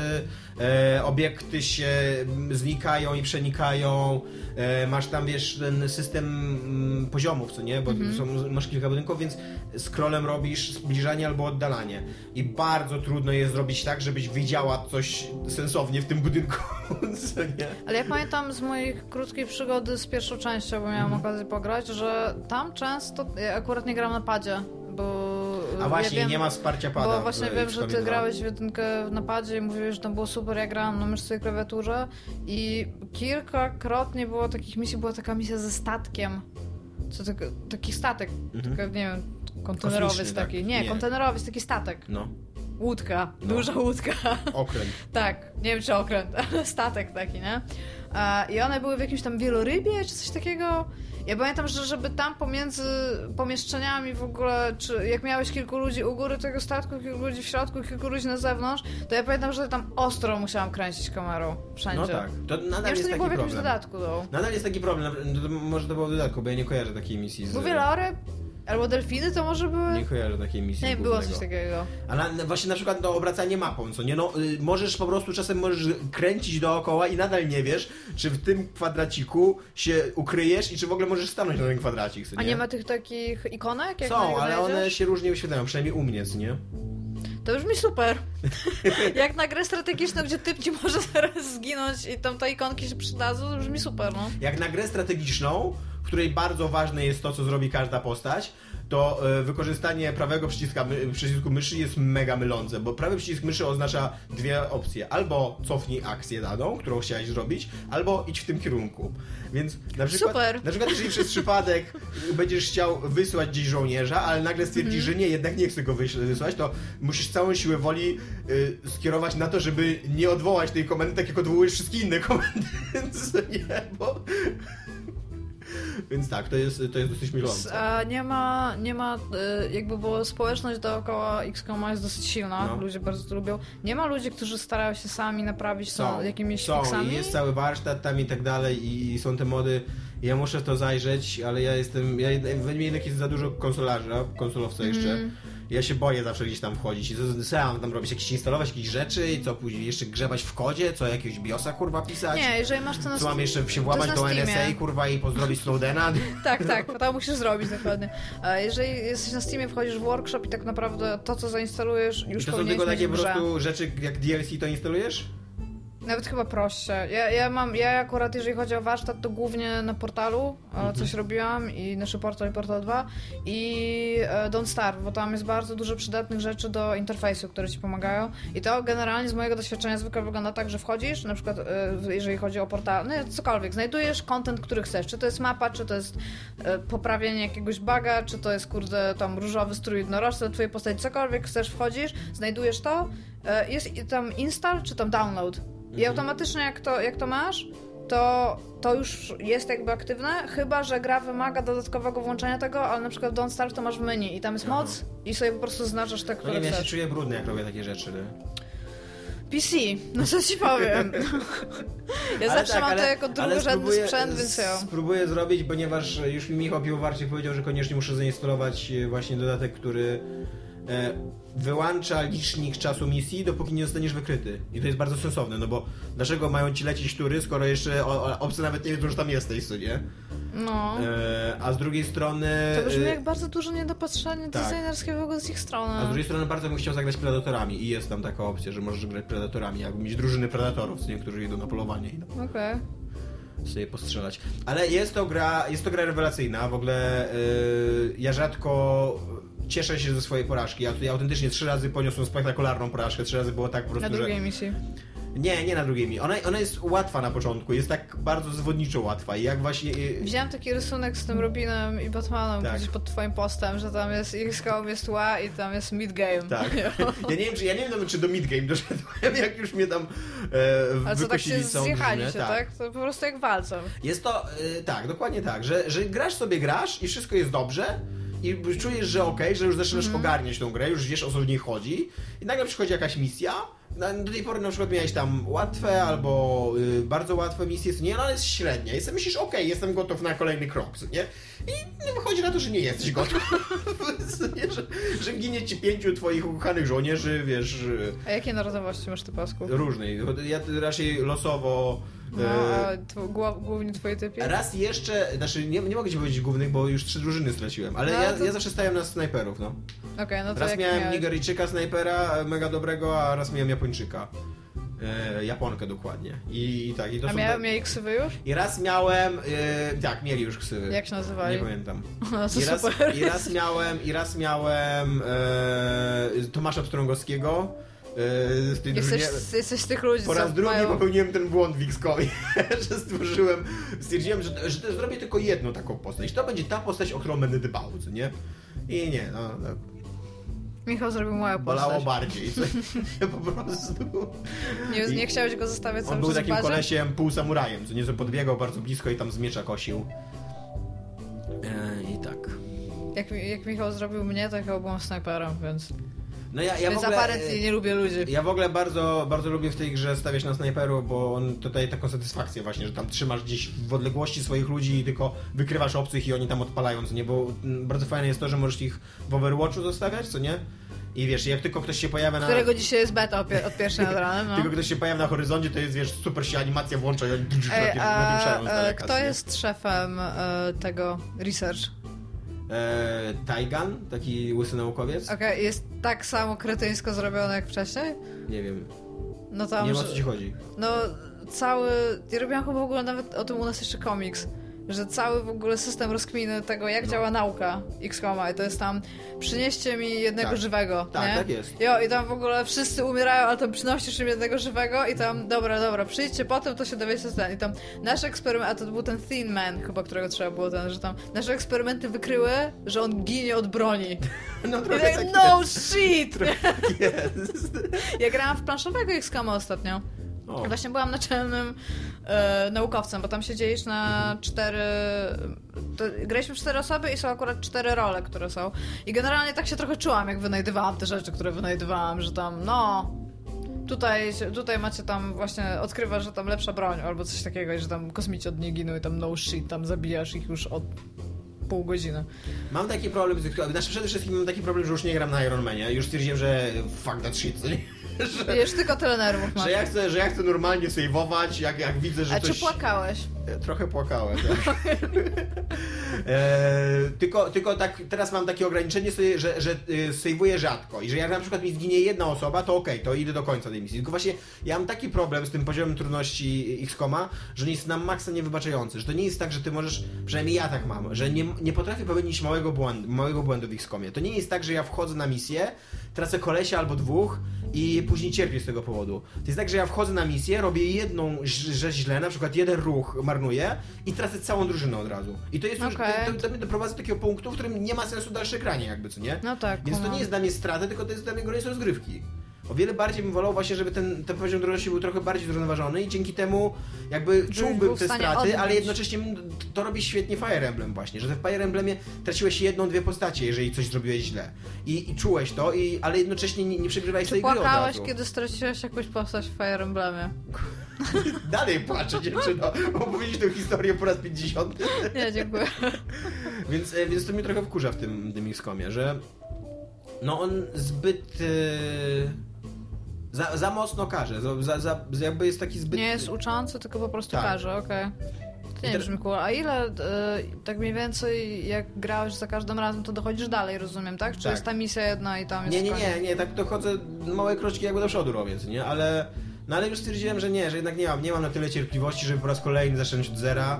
Speaker 3: e, obiekty się mm, znikają i przenikają. E, masz tam, wiesz, ten system mm, poziomów, co nie? Bo
Speaker 2: Mhm.
Speaker 3: są, masz kilka budynków, więc scrollem robisz zbliżanie albo oddalanie. I bardzo trudno jest zrobić tak, żebyś widziała coś sensownie w tym budynku, co nie?
Speaker 2: Ale ja pamiętam z moich krótkiej przygody z pierwszą częścią, bo miałam
Speaker 3: Mhm.
Speaker 2: okazję pograć, że tam często, ja akurat nie gram na padzie, bo...
Speaker 3: A właśnie,
Speaker 2: ja wiem,
Speaker 3: nie ma wsparcia pada.
Speaker 2: Bo właśnie wiem, że ty
Speaker 3: 2.
Speaker 2: grałeś w jedynkę w napadzie i mówiłeś, że to było super, ja grałam na myszce i klawiaturze i kilkakrotnie było takich misji, była taka misja ze statkiem. Co to, taki statek,
Speaker 3: Mhm.
Speaker 2: taka, nie wiem, kontenerowiec
Speaker 3: Kosmiczny,
Speaker 2: taki.
Speaker 3: tak.
Speaker 2: Nie,
Speaker 3: Nie.
Speaker 2: kontenerowiec, taki statek.
Speaker 3: No,
Speaker 2: Łódka,
Speaker 3: No.
Speaker 2: duża łódka.
Speaker 3: okręt.
Speaker 2: tak, nie wiem czy okręt, ale statek taki, nie? I one były w jakimś tam wielorybie czy coś takiego. Ja pamiętam, że żeby tam pomiędzy pomieszczeniami w ogóle, czy jak miałeś kilku ludzi u góry tego statku, kilku ludzi w środku, kilku ludzi na zewnątrz, to ja pamiętam, że tam ostro musiałam kręcić kamerą wszędzie.
Speaker 3: No tak, to nadal
Speaker 2: czy
Speaker 3: jest
Speaker 2: to nie było
Speaker 3: taki
Speaker 2: w jakimś
Speaker 3: problem.
Speaker 2: dodatku, no.
Speaker 3: Nadal jest taki problem, no może to było w dodatku, bo ja nie kojarzę takiej misji z...
Speaker 2: Bo wieloryb albo delfiny to może były...
Speaker 3: Nie kojarzę takiej misji
Speaker 2: Nie, było coś
Speaker 3: głównego.
Speaker 2: takiego.
Speaker 3: Ale na- właśnie na przykład to obracanie mapą, co nie? No, y, możesz po prostu czasem możesz kręcić dookoła i nadal nie wiesz, czy w tym kwadraciku się ukryjesz i czy w ogóle możesz stanąć na ten kwadracik, co nie?
Speaker 2: A nie ma tych takich ikonek? Jak
Speaker 3: Są, ale one
Speaker 2: najedziesz?
Speaker 3: się różnie wyświetlają, przynajmniej u mnie, co nie?
Speaker 2: To brzmi super. Jak na grę strategiczną, gdzie typ ci może zaraz zginąć i tam te ikonki się przydadzą, to brzmi super, no.
Speaker 3: Jak na grę strategiczną, której bardzo ważne jest to, co zrobi każda postać, to e, wykorzystanie prawego przyciska, przycisku myszy jest mega mylące, bo prawy przycisk myszy oznacza dwie opcje. Albo cofnij akcję daną, którą chciałeś zrobić, albo idź w tym kierunku. Więc na przykład,
Speaker 2: Super.
Speaker 3: na przykład jeżeli przez przypadek będziesz chciał wysłać gdzieś żołnierza, ale nagle stwierdzisz,
Speaker 2: Mhm.
Speaker 3: że nie, jednak nie chcę go wysłać, to musisz całą siłę woli y, skierować na to, żeby nie odwołać tej komendy, tak jak odwołujesz wszystkie inne komendy, nie, bo... Więc tak, to jest, to jest dosyć mylące.
Speaker 2: A nie ma, nie ma, y, jakby było społeczność dookoła XCOM jest dosyć silna,
Speaker 3: No.
Speaker 2: ludzie bardzo to lubią. Nie ma ludzi, którzy starają się sami naprawić to
Speaker 3: Są,
Speaker 2: jakimiś
Speaker 3: są
Speaker 2: fixami.
Speaker 3: i jest cały warsztat tam i tak dalej i są te mody. Ja muszę w to zajrzeć, ale ja jestem, ja we mnie jednak jest za dużo konsolarza, konsolowca jeszcze.
Speaker 2: Mhm.
Speaker 3: Ja się boję zawsze gdzieś tam wchodzić i mam tam robić? Jakieś instalować jakieś rzeczy i co później jeszcze grzebać w kodzie? Co jakiegoś biosa kurwa pisać?
Speaker 2: Nie, jeżeli masz to na
Speaker 3: Co mam jeszcze się włamać do NSA kurwa i pozdrowić Snowdena?
Speaker 2: Tak, tak, to musisz zrobić dokładnie. A jeżeli jesteś na Steamie, wchodzisz w workshop i tak naprawdę to, co zainstalujesz, już
Speaker 3: I to są tylko takie po prostu rzeczy jak DLC to instalujesz?
Speaker 2: Nawet chyba proście. Ja, ja mam, ja akurat jeżeli chodzi o warsztat, to głównie na portalu mhm. coś robiłam i nasze portal i portal 2 i e, Don't Starve, bo tam jest bardzo dużo przydatnych rzeczy do interfejsu, które ci pomagają i to generalnie z mojego doświadczenia zwykle wygląda tak, że wchodzisz, na przykład e, jeżeli chodzi o portal, no cokolwiek, znajdujesz content, który chcesz, czy to jest mapa, czy to jest e, poprawienie jakiegoś baga, czy to jest kurde tam różowy strój jednorożca twojej postaci, cokolwiek chcesz, wchodzisz, znajdujesz to, e, jest tam install, czy tam download i mhm. automatycznie jak to, jak to masz, to, to już jest jakby aktywne, chyba że gra wymaga dodatkowego włączenia tego, ale na przykład Don't Start to masz w menu i tam jest moc i sobie po prostu zaznaczasz te, które
Speaker 3: no nie,
Speaker 2: chcesz.
Speaker 3: Ja się czuję brudny, jak robię takie rzeczy. Nie?
Speaker 2: PC, no co ci powiem. Ja ale zawsze tak, mam ale, to jako drugorzędny sprzęt, więc ja.
Speaker 3: Spróbuję zrobić, ponieważ już mi Michał Piłowarczyk powiedział, że koniecznie muszę zainstalować właśnie dodatek, który wyłącza licznik czasu misji, dopóki nie zostaniesz wykryty. I to jest bardzo sensowne, no bo dlaczego mają ci lecieć tury, skoro jeszcze obcy nawet nie wiedzą, że tam jesteś, co nie?
Speaker 2: No.
Speaker 3: E, a z drugiej strony...
Speaker 2: To brzmi e, jak bardzo duże niedopatrzenie tak. designerskie w ogóle z ich strony.
Speaker 3: A z drugiej strony bardzo bym chciał zagrać predatorami i jest tam taka opcja, że możesz grać predatorami, jakby mieć drużyny predatorów, nie? którzy idą na polowanie.
Speaker 2: Okej. Okay
Speaker 3: sobie postrzelać. Ale jest to gra, jest to gra rewelacyjna. W ogóle yy, ja rzadko cieszę się ze swojej porażki. Ja tutaj autentycznie trzy razy poniosłem spektakularną porażkę, trzy razy było tak po prostu,
Speaker 2: Na drugiej że... misji.
Speaker 3: Nie, nie na drugiej misji. Ona, ona jest łatwa na początku, jest tak bardzo zwodniczo łatwa i jak właśnie...
Speaker 2: Widziałam taki rysunek z tym Robinem i Batmanem tak. gdzieś pod twoim postem, że tam jest XCOM jest ła i tam jest midgame.
Speaker 3: Tak. Ja nie wiem, czy, ja nie wiem czy do midgame doszedłem, jak już mnie tam e,
Speaker 2: Ale co, tak się zjechali się, tak. tak? To po prostu jak walcą.
Speaker 3: Jest to, e, tak, dokładnie tak, że, że grasz sobie grasz i wszystko jest dobrze, i czujesz, że okej, okay, że już zaczynasz mm. ogarniać tą grę, już wiesz o co w niej chodzi i nagle przychodzi jakaś misja, do tej pory na przykład miałeś tam łatwe albo y, bardzo łatwe misje, nie, no ale jest średnia. Sobie myślisz, okej, okay, jestem gotów na kolejny krok, nie? I wychodzi na to, że nie jesteś gotów. nie, że, że ginie ci pięciu twoich ukochanych żołnierzy, wiesz...
Speaker 2: A jakie narodowości masz ty, Pasku?
Speaker 3: Różnej. Ja raczej losowo
Speaker 2: no, a głównie twoje typy?
Speaker 3: Raz jeszcze, znaczy nie, nie mogę ci powiedzieć głównych, bo już trzy drużyny straciłem, ale no, ja, to... ja zawsze stałem na snajperów, no.
Speaker 2: Okay, no to
Speaker 3: raz miałem
Speaker 2: miałeś...
Speaker 3: Nigeryjczyka snajpera, mega dobrego, a raz miałem Japończyka. E, Japonkę dokładnie. I, i tak, i to
Speaker 2: A miałem, mieli ksywy już?
Speaker 3: I raz miałem, e, tak, mieli już ksywy.
Speaker 2: Jak się nazywali?
Speaker 3: Nie pamiętam.
Speaker 2: No,
Speaker 3: I, raz, I raz miałem, i raz miałem e, Tomasza Pstrągowskiego,
Speaker 2: Yy, z tej jesteś, jesteś z tych ludzi,
Speaker 3: Po raz drugi mają... popełniłem ten błąd w XCOMie, że stworzyłem, stwierdziłem, że, że to zrobię tylko jedną taką postać. To będzie ta postać, o którą będę dbał, co nie? I nie, no... no.
Speaker 2: Michał zrobił moją postać.
Speaker 3: Bolało bardziej, po prostu.
Speaker 2: Nie, nie chciałeś go zostawiać
Speaker 3: On był takim kolesiem pół samurajem, co nieco podbiegał bardzo blisko i tam z miecza kosił. E, I tak.
Speaker 2: Jak, jak Michał zrobił mnie, to chyba byłem snajperem, więc...
Speaker 3: No ja, ja w ogóle,
Speaker 2: aparatnie nie lubię ludzi.
Speaker 3: Ja w ogóle bardzo, bardzo lubię w tej grze stawiać na snajperu, bo on tutaj taką satysfakcję właśnie, że tam trzymasz gdzieś w odległości swoich ludzi i tylko wykrywasz obcych i oni tam odpalają, co nie? Bo mm, bardzo fajne jest to, że możesz ich w Overwatchu zostawiać, co nie? I wiesz, jak tylko ktoś się pojawia na...
Speaker 2: Którego dzisiaj jest beta od pierwszej nad ranem, no.
Speaker 3: tylko ktoś się pojawia na horyzoncie, to jest, wiesz, super się animacja włącza i oni
Speaker 2: Ej, a, a, Kto jest szefem e, tego research?
Speaker 3: E, Taigan, taki łysy naukowiec.
Speaker 2: Okej, okay, jest tak samo kretyńsko zrobione jak wcześniej?
Speaker 3: Nie wiem.
Speaker 2: No tam,
Speaker 3: nie wiem o co ci chodzi.
Speaker 2: No cały... Ja robiłam chyba w ogóle nawet o tym u nas jeszcze komiks że cały w ogóle system rozkminy tego, jak no. działa nauka XCOMa i to jest tam przynieście mi jednego tak. żywego,
Speaker 3: tak,
Speaker 2: nie?
Speaker 3: tak jest.
Speaker 2: Jo, i tam w ogóle wszyscy umierają, ale tam przynosisz im jednego żywego i tam, dobra, dobra, przyjdźcie potem, to się dowiecie ten. I tam nasze eksperymenty, a to był ten Thin Man chyba, którego trzeba było ten, że tam nasze eksperymenty wykryły, że on ginie od broni.
Speaker 3: No trochę I tak, tak
Speaker 2: No
Speaker 3: jest.
Speaker 2: shit!
Speaker 3: Tak jest.
Speaker 2: ja grałam w planszowego XCOMa ostatnio. O. Właśnie byłam naczelnym e, naukowcem, bo tam siedzieliś na cztery... To, graliśmy cztery osoby i są akurat cztery role, które są. I generalnie tak się trochę czułam, jak wynajdywałam te rzeczy, które wynajdywałam, że tam, no... Tutaj, tutaj macie tam właśnie, odkrywa, że tam lepsza broń albo coś takiego, że tam kosmici od niej giną i tam no shit, tam zabijasz ich już od pół godziny.
Speaker 3: Mam taki problem, znaczy przede wszystkim mam taki problem, że już nie gram na Ironmanie. Już stwierdziłem, że fuck that shit.
Speaker 2: że, Wiesz, tylko tyle nerwów masz.
Speaker 3: Że ja chcę, że ja chcę normalnie sejwować, jak, jak widzę, że
Speaker 2: A
Speaker 3: coś...
Speaker 2: czy płakałeś?
Speaker 3: E, Trochę płakałem, tak. e, tylko, tylko tak, teraz mam takie ograniczenie, sobie, że, że y, sejwuję rzadko i że jak na przykład mi zginie jedna osoba, to okej, to idę do końca tej misji. Tylko właśnie ja mam taki problem z tym poziomem trudności XCOMa, że nie jest na maksa niewybaczający, że to nie jest tak, że ty możesz, przynajmniej ja tak mam, że nie, nie potrafię popełnić małego błędu, małego błędu w XCOMie. To nie jest tak, że ja wchodzę na misję, tracę kolesia albo dwóch i później cierpię z tego powodu. To jest tak, że ja wchodzę na misję, robię jedną rzecz źle, na przykład jeden ruch i tracę całą drużynę od razu. I to jest już, to, to, to mnie doprowadza do takiego punktu, w którym nie ma sensu dalsze granie jakby, co nie?
Speaker 2: No tak.
Speaker 3: Więc to nie jest dla mnie strata, tylko to jest dla mnie koniec rozgrywki. O wiele bardziej bym wolał właśnie, żeby ten, ten poziom trudności był trochę bardziej zrównoważony i dzięki temu jakby czułbym te straty,
Speaker 2: odbić.
Speaker 3: ale jednocześnie to robi świetnie Fire Emblem właśnie, że w Fire Emblemie traciłeś jedną, dwie postacie, jeżeli coś zrobiłeś źle. I, i czułeś to, i, ale jednocześnie nie, nie przegrywałeś tej gry od
Speaker 2: płakałeś, kiedy straciłeś jakąś postać w Fire Emblemie?
Speaker 3: Dalej płaczę dziewczyno, opowiedzieć tę historię po raz 50.
Speaker 2: Nie, dziękuję.
Speaker 3: Więc, e, więc to mnie trochę wkurza w tym, tym XCOMie, że no on zbyt e, za, za mocno każe, za, za, jakby jest taki zbyt...
Speaker 2: Nie jest uczący, tylko po prostu
Speaker 3: Tak.
Speaker 2: każe, okej. To nie
Speaker 3: I te-
Speaker 2: brzmi cool. A ile, e, tak mniej więcej, jak grałeś za każdym razem, to dochodzisz dalej, rozumiem, tak? Czy
Speaker 3: Tak.
Speaker 2: jest ta misja jedna i tam jest
Speaker 3: Nie, nie, nie, nie, tak dochodzę małe kroczki jakby do przodu robię, nie, ale... No ale już stwierdziłem, że nie, że jednak nie mam, nie mam na tyle cierpliwości, żeby po raz kolejny zacząć od zera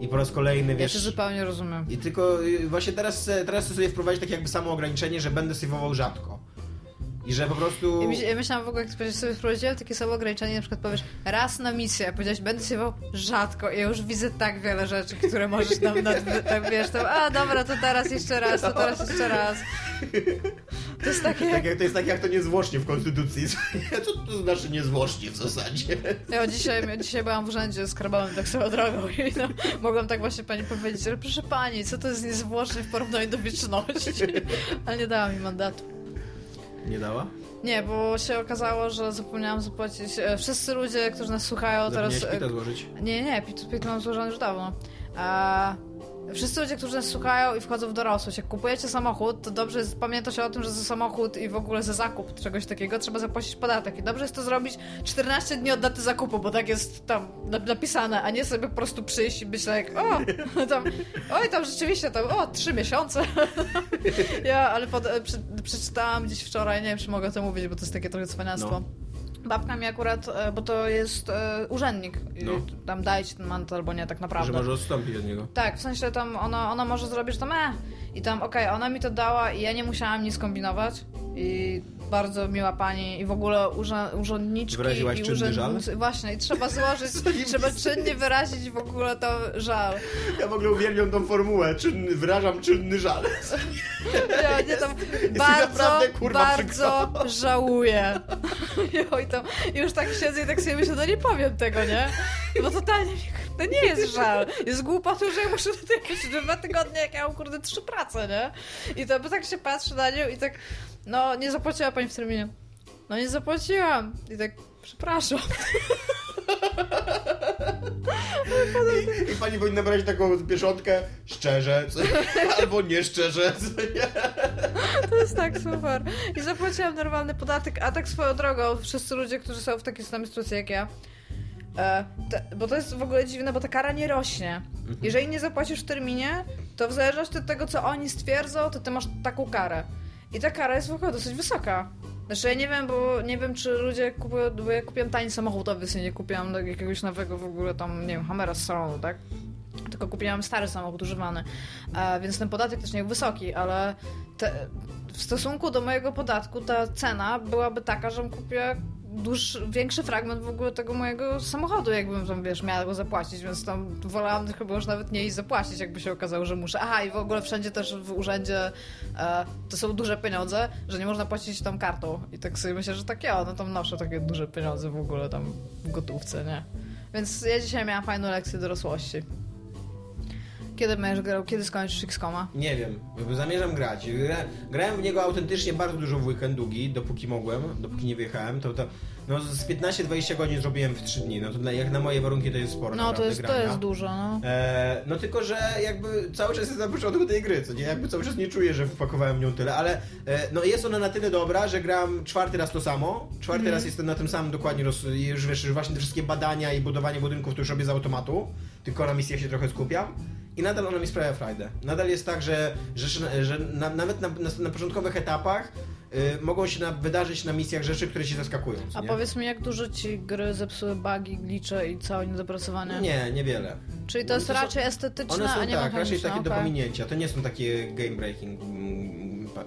Speaker 3: i po raz kolejny,
Speaker 2: Ja
Speaker 3: wiesz...
Speaker 2: cię zupełnie rozumiem.
Speaker 3: I tylko y, właśnie teraz, teraz chcę sobie wprowadzić takie jakby samo ograniczenie, że będę sejwował rzadko. I że po prostu...
Speaker 2: Ja, myśl, ja myślałam w ogóle, jak sobie wprowadziłem takie samo ograniczenie, na przykład powiesz raz na misję, a powiedziałeś, będę się wał rzadko i ja już widzę tak wiele rzeczy, które możesz nam, nad, tak wiesz, tam, a dobra, to teraz jeszcze raz, to teraz jeszcze raz. To jest takie,
Speaker 3: Tak jak, to jest tak jak to niezwłocznie w konstytucji. Co to znaczy niezwłocznie w zasadzie?
Speaker 2: Ja dzisiaj, dzisiaj byłam w urzędzie, skrobałem tak swoją drogą i no, mogłam tak właśnie pani powiedzieć, że proszę pani, co to jest niezwłocznie w porównaniu do wieczności? Ale nie dała mi mandatu.
Speaker 3: Nie dała?
Speaker 2: Nie, bo się okazało, że zapomniałam zapłacić. e, Wszyscy ludzie, którzy nas słuchają teraz...
Speaker 3: Zapomniałeś
Speaker 2: e,
Speaker 3: pita złożyć?
Speaker 2: Nie, nie, PIT, PIT mam złożony już dawno. A wszyscy ludzie, którzy nas słuchają i wchodzą w dorosłość, jak kupujecie samochód, to dobrze jest pamiętać o tym, że za samochód i w ogóle za zakup czegoś takiego trzeba zapłacić podatek. I dobrze jest to zrobić 14 dni od daty zakupu, bo tak jest tam na- napisane, a nie sobie po prostu przyjść i być jak, o, tam, oj, tam rzeczywiście tam, o, trzy miesiące. ja, ale pod, przeczytałam gdzieś wczoraj, nie wiem, czy mogę o tym mówić, bo to jest takie trochę cwaniactwo.
Speaker 3: No.
Speaker 2: Babka mi akurat, e, bo to jest e, urzędnik, i
Speaker 3: No.
Speaker 2: tam daje ci ten mandat albo nie, tak naprawdę.
Speaker 3: Że może odstąpić od niego.
Speaker 2: Tak, w sensie tam ona, ona może zrobić że tam e i tam okej, ona mi to dała i ja nie musiałam nic kombinować i bardzo miła pani i w ogóle urza, urzędniczki
Speaker 3: Wyraziłaś
Speaker 2: i
Speaker 3: czynny żal?
Speaker 2: Właśnie, i trzeba złożyć, trzeba czynnie wyrazić w ogóle to żal.
Speaker 3: Ja w ogóle uwielbiam tą formułę. Czynny, wyrażam czynny żal.
Speaker 2: Ja nie tam
Speaker 3: naprawdę,
Speaker 2: bardzo,
Speaker 3: kurwa,
Speaker 2: bardzo
Speaker 3: przykro.
Speaker 2: żałuję. I już tak siedzę i tak sobie myślę, no nie powiem tego, nie? Bo totalnie to nie jest żal. Jest głupotą, że ja muszę tutaj być dwa tygodnie, jak ja mam kurde trzy prace, nie? I to bo tak się patrzy na nią i tak, no nie zapłaciła pani w terminie. No nie zapłaciłam. I tak, przepraszam.
Speaker 3: I, I pani powinna brać taką pieszotkę szczerze, co, albo nieszczerze. co nie?
Speaker 2: To jest tak super. I zapłaciłam normalny podatek, a tak swoją drogą, wszyscy ludzie, którzy są w takiej samej sytuacji jak ja, e, te, bo to jest w ogóle dziwne, bo ta kara nie rośnie. Jeżeli nie zapłacisz w terminie, to w zależności od tego, co oni stwierdzą, to ty masz taką karę. I ta kara jest w ogóle dosyć wysoka. Znaczy ja nie wiem, bo nie wiem, czy ludzie kupują, bo ja kupiłam tani samochód, obecnie nie kupiłam jakiegoś nowego w ogóle tam, nie wiem, Hammera z salonu, tak? Tylko kupiłam stary samochód używany, e, więc ten podatek też nie był wysoki, ale te, w stosunku do mojego podatku ta cena byłaby taka, żebym kupiła dłuższy, większy fragment w ogóle tego mojego samochodu, jakbym tam, wiesz, miała go zapłacić, więc tam wolałam chyba już nawet nie iść zapłacić, jakby się okazało, że muszę. Aha, i w ogóle wszędzie też w urzędzie e, to są duże pieniądze, że nie można płacić tam kartą. I tak sobie myślę, że tak ja, no tam noszę takie duże pieniądze w ogóle tam w gotówce, nie? Więc ja dzisiaj miałam fajną lekcję dorosłości. Kiedy będziesz grał? Kiedy skończysz X-Koma?
Speaker 3: Nie wiem, zamierzam grać. Gra, grałem w niego autentycznie bardzo dużo w weekend długi, dopóki mogłem, dopóki nie wyjechałem, to, to no z 15-20 godzin zrobiłem w 3 dni, no to dla, jak na moje warunki to jest sporo
Speaker 2: No to jest, to jest dużo, no.
Speaker 3: E, no tylko, że jakby cały czas jest na początku tej gry, co nie? Jakby cały czas nie czuję, że wpakowałem w nią tyle, ale e, no jest ona na tyle dobra, że gram czwarty raz to samo, czwarty
Speaker 2: Mhm.
Speaker 3: raz jestem na tym samym dokładnie, roz, już wiesz, już właśnie te wszystkie badania i budowanie budynków to już robię z automatu, tylko na misjach się trochę skupiam. I nadal ona mi sprawia frajdę. Nadal jest tak, że, że, że na, nawet na, na, na początkowych etapach y, mogą się na, wydarzyć na misjach rzeczy, które się zaskakują.
Speaker 2: A
Speaker 3: nie?
Speaker 2: powiedz mi, jak dużo ci gry zepsuły bugi, glitche i całe niedopracowanie?
Speaker 3: Nie, niewiele.
Speaker 2: Czyli to jest
Speaker 3: to są-
Speaker 2: raczej estetyczne,
Speaker 3: One są
Speaker 2: a nie
Speaker 3: tak, raczej takie do
Speaker 2: okej.
Speaker 3: pominięcia. To nie są takie game breaking.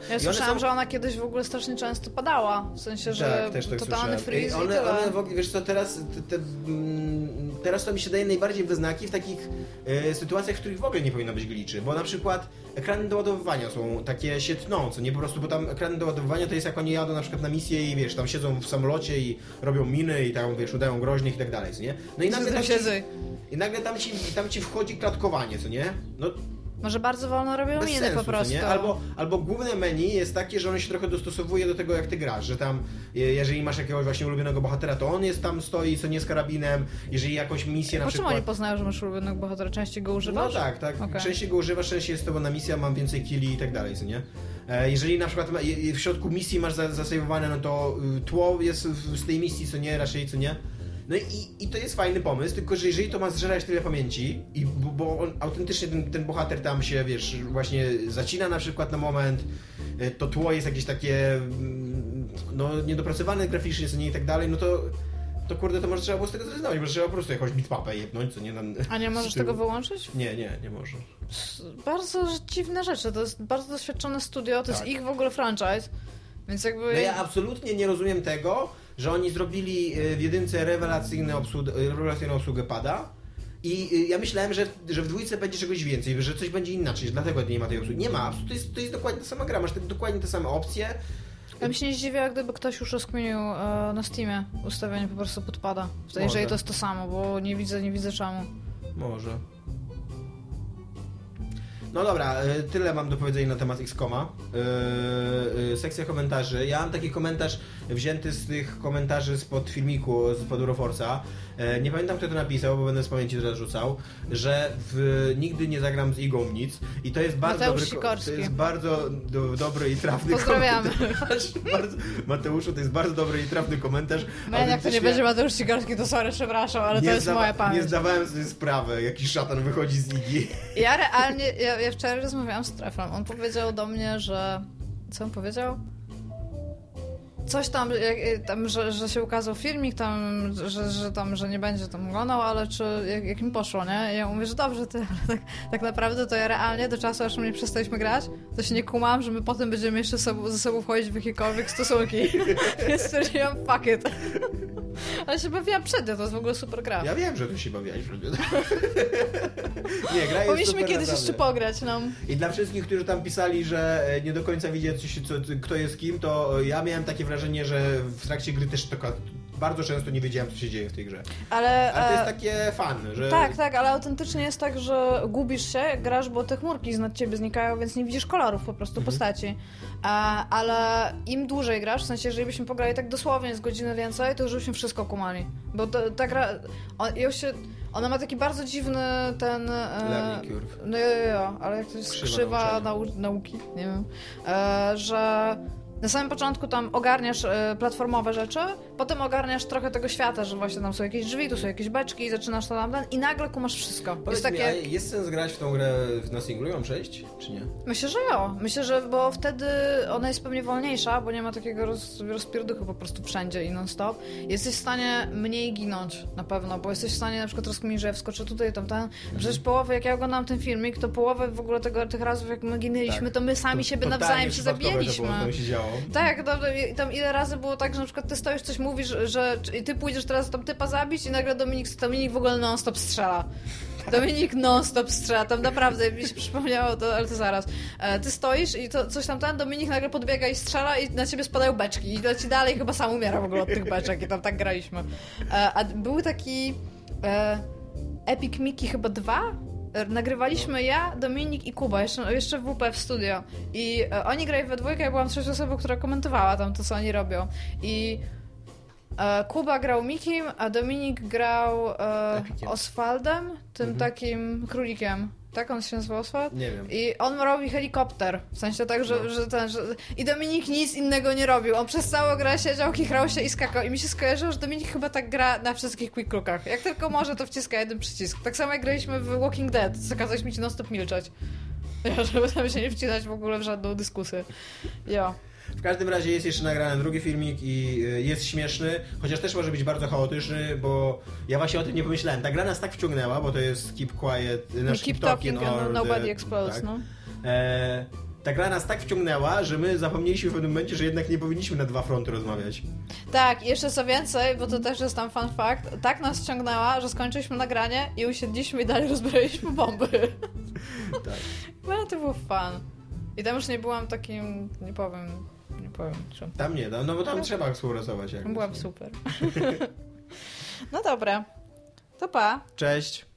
Speaker 2: Ja słyszałam,
Speaker 3: są-
Speaker 2: że ona kiedyś w ogóle strasznie często padała. W sensie, że
Speaker 3: tak, też tak
Speaker 2: totalny freeze
Speaker 3: i one,
Speaker 2: tyle.
Speaker 3: one w ogóle, wiesz co, teraz, te, te, mm, teraz to mi się daje najbardziej wyznaki w takich e, sytuacjach, w których w ogóle nie powinno być gliczy, bo na przykład ekrany doładowywania są takie się tną, co nie po prostu, bo tam ekrany doładowywania to jest jak oni jadą na przykład na misję i wiesz, tam siedzą w samolocie i robią miny i tam wiesz, udają groźnych i tak dalej, co nie? No i nagle tam ci, i nagle tam ci, tam ci wchodzi klatkowanie, co nie? No
Speaker 2: Może bardzo wolno robią
Speaker 3: bez
Speaker 2: miny po prostu.
Speaker 3: Nie? Albo, albo główne menu jest takie, że ono się trochę dostosowuje do tego, jak ty grasz, że tam, jeżeli masz jakiegoś właśnie ulubionego bohatera, to on jest tam, stoi, co nie z karabinem, jeżeli jakąś misję na
Speaker 2: Po czym
Speaker 3: przykład...
Speaker 2: oni poznają, że masz ulubionego bohatera? Częściej go
Speaker 3: No
Speaker 2: używasz?
Speaker 3: tak, tak.
Speaker 2: Okej.
Speaker 3: Częściej go używasz, częściej jest to bo na misja, mam więcej killi i tak dalej, co nie? E, Jeżeli na przykład w środku misji masz za- zasejwowane, no to y, tło jest z tej misji, co nie, raczej, co nie? No i, i to jest fajny pomysł, tylko że jeżeli to ma zżerać tyle pamięci, i, bo, bo on autentycznie ten, ten bohater tam się, wiesz, właśnie zacina na przykład na moment, y, to tło jest jakieś takie, mm, no, niedopracowane graficznie, co nie, i tak dalej, no to, to kurde, to może trzeba było z tego zrezygnować, może trzeba po prostu jakąś bitmapę jebnąć, co nie? Na,
Speaker 2: A nie możesz tego wyłączyć?
Speaker 3: Nie, nie, nie może.
Speaker 2: Bardzo dziwne rzeczy. To jest bardzo doświadczone studio, to
Speaker 3: Tak.
Speaker 2: jest ich w ogóle franchise. Więc jakby.
Speaker 3: No ja absolutnie nie rozumiem tego, że oni zrobili y, w jedynce rewelacyjną obsługę, rewelacyjną obsługę pada. I y, ja myślałem, że, że w dwójce będzie czegoś więcej, że coś będzie inaczej, że dlatego nie ma tej obsługi. Nie ma, to jest, to jest dokładnie ta sama gra, masz te, dokładnie te same opcje.
Speaker 2: Ja bym się nie zdziwiła, gdyby ktoś już rozkminił e, na Steamie ustawienie po prostu podpada.
Speaker 3: Może.
Speaker 2: Jeżeli to jest to samo, bo nie widzę, nie widzę czemu.
Speaker 3: Może. No dobra, y, tyle mam do powiedzenia na temat X-Koma. Yy, yy, sekcja komentarzy. Ja mam taki komentarz wzięty z tych komentarzy spod filmiku, spod Euroforce'a. Yy, nie pamiętam kto to napisał, bo będę z pamięci teraz rzucał, że w, nigdy nie zagram z Igą nic. I to jest bardzo
Speaker 2: Mateusz
Speaker 3: dobry, to jest bardzo do, dobry i trafny
Speaker 2: Pozdrawiamy.
Speaker 3: komentarz. Bardzo, Mateuszu, to jest bardzo dobry i trafny komentarz.
Speaker 2: Men, jak to nie będzie Mateusz Sikorski, to sorry, przepraszam, ale to jest moja pamięć.
Speaker 3: Nie zdawałem sobie sprawy, jaki szatan wychodzi z Igi.
Speaker 2: Ja realnie, ja, ja wczoraj rozmawiałam z Trefem. On powiedział do mnie, że. Co on powiedział? Coś tam, jak, tam że, że się ukazał filmik, tam, że, że tam, że nie będzie tam oglądał, ale czy jak, jak mi poszło, nie? I ja mówię, że dobrze, ty, ale tak, tak naprawdę to ja realnie do czasu, aż my nie przestaliśmy grać, to się nie kumam, że my potem będziemy jeszcze sobą, ze sobą wchodzić w jakiekolwiek stosunki. Więc stwierdziłam, fuck it. Ale się bawiłam przednio, to jest w ogóle super gra.
Speaker 3: Ja wiem, że tu się bawiłeś. nie, gra jest
Speaker 2: Powinniśmy kiedyś
Speaker 3: naprawdę.
Speaker 2: jeszcze pograć, no.
Speaker 3: I dla wszystkich, którzy tam pisali, że e, nie do końca widzieli, kto jest kim, to e, ja miałem takie wrażenie, że w trakcie gry też taka, bardzo często nie wiedziałem, co się dzieje w tej grze.
Speaker 2: Ale,
Speaker 3: Ale to jest
Speaker 2: e,
Speaker 3: takie fan, że...
Speaker 2: Tak, tak, ale autentycznie jest tak, że gubisz się, grasz, bo te chmurki nad ciebie znikają, więc nie widzisz kolorów po prostu postaci. A, ale im dłużej grasz, w sensie, jeżeli byśmy pograli tak dosłownie z godziny więcej, to już byśmy wszystko kumali. Bo to, ta gra, on, ją się, ona ma taki bardzo dziwny ten... E,
Speaker 3: Learning curve.
Speaker 2: no jo, jo, ale jak to jest
Speaker 3: Krzywa
Speaker 2: krzywa, nauki, nie wiem, e, że na samym początku tam ogarniasz e, platformowe rzeczy, potem ogarniasz trochę tego świata, że właśnie tam są jakieś drzwi, tu są jakieś beczki i zaczynasz to tam, i nagle kumasz wszystko.
Speaker 3: Powiedz
Speaker 2: jest
Speaker 3: mi,
Speaker 2: takie...
Speaker 3: jest sens grać w tą grę na singlu? Ją przejść, czy nie?
Speaker 2: Myślę, że jo. Myślę, że bo wtedy ona jest pewnie wolniejsza, bo nie ma takiego roz, rozpierduchu po prostu wszędzie i non-stop. Jesteś w stanie mniej ginąć na pewno, bo jesteś w stanie na przykład rozkminić, że ja wskoczę tutaj, tam, tam. Przecież połowę, jak ja oglądam ten filmik, to połowę w ogóle tego, tych razów, jak my ginęliśmy,
Speaker 3: Tak.
Speaker 2: to my sami
Speaker 3: To
Speaker 2: siebie nawzajem się
Speaker 3: przypadkowe to się działo.
Speaker 2: Tak, no, i tam ile razy było tak, że na przykład ty stoisz, coś mówisz, że i ty pójdziesz teraz tam typa zabić i nagle Dominik, Dominik w ogóle non-stop strzela. Dominik non-stop strzela, tam naprawdę mi się przypomniało to, ale to zaraz. E, ty stoisz i to coś tam ten, Dominik nagle podbiega i strzela i na ciebie spadają beczki i leci dalej chyba sam umiera w ogóle od tych beczek i tam tak graliśmy. E, a był taki e, Epic Mickey chyba dwa nagrywaliśmy ja, Dominik i Kuba, jeszcze, jeszcze w WP w studio. I e, oni grali we dwójkę, ja byłam trzecią osobą, która komentowała tam to, co oni robią. I e, Kuba grał Mikim, a Dominik grał e. Oswaldem, tym
Speaker 3: Mhm.
Speaker 2: takim królikiem. Tak on się nazywa Oswald?
Speaker 3: Nie wiem.
Speaker 2: I on robi helikopter. W sensie tak, że,
Speaker 3: No.
Speaker 2: że ten. Że... I Dominik nic innego nie robił. On przez całą grę siedział, kichrał się i skakał. I mi się skojarzyło, że Dominik chyba tak gra na wszystkich quick lookach. Jak tylko może, to wciska jeden przycisk. Tak samo jak graliśmy w Walking Dead. Zakazaliśmy ci non stop milczeć. Ja, żeby tam się nie wcinać w ogóle w żadną dyskusję. Jo.
Speaker 3: W każdym razie jest jeszcze nagrany drugi filmik i y, jest śmieszny, chociaż też może być bardzo chaotyczny, bo ja właśnie o tym nie pomyślałem. Ta gra nas tak wciągnęła, bo to jest Keep Quiet,
Speaker 2: I
Speaker 3: nasz
Speaker 2: keep talking
Speaker 3: or
Speaker 2: and nobody
Speaker 3: the-
Speaker 2: explodes,
Speaker 3: tak.
Speaker 2: no.
Speaker 3: E, ta gra nas tak wciągnęła, że my zapomnieliśmy w pewnym momencie, że jednak nie powinniśmy na dwa fronty rozmawiać.
Speaker 2: Tak, i jeszcze co więcej, bo to też jest tam fun fact, tak nas ściągnęła, że skończyliśmy nagranie i usiedliśmy i dalej rozbraliśmy bomby.
Speaker 3: Tak.
Speaker 2: No to był fan. I tam już nie byłam takim, nie powiem, powiem.
Speaker 3: Tam nie, no, no bo tam trzeba współpracować.
Speaker 2: Byłam
Speaker 3: nie?
Speaker 2: super. no dobra. To pa.
Speaker 3: Cześć.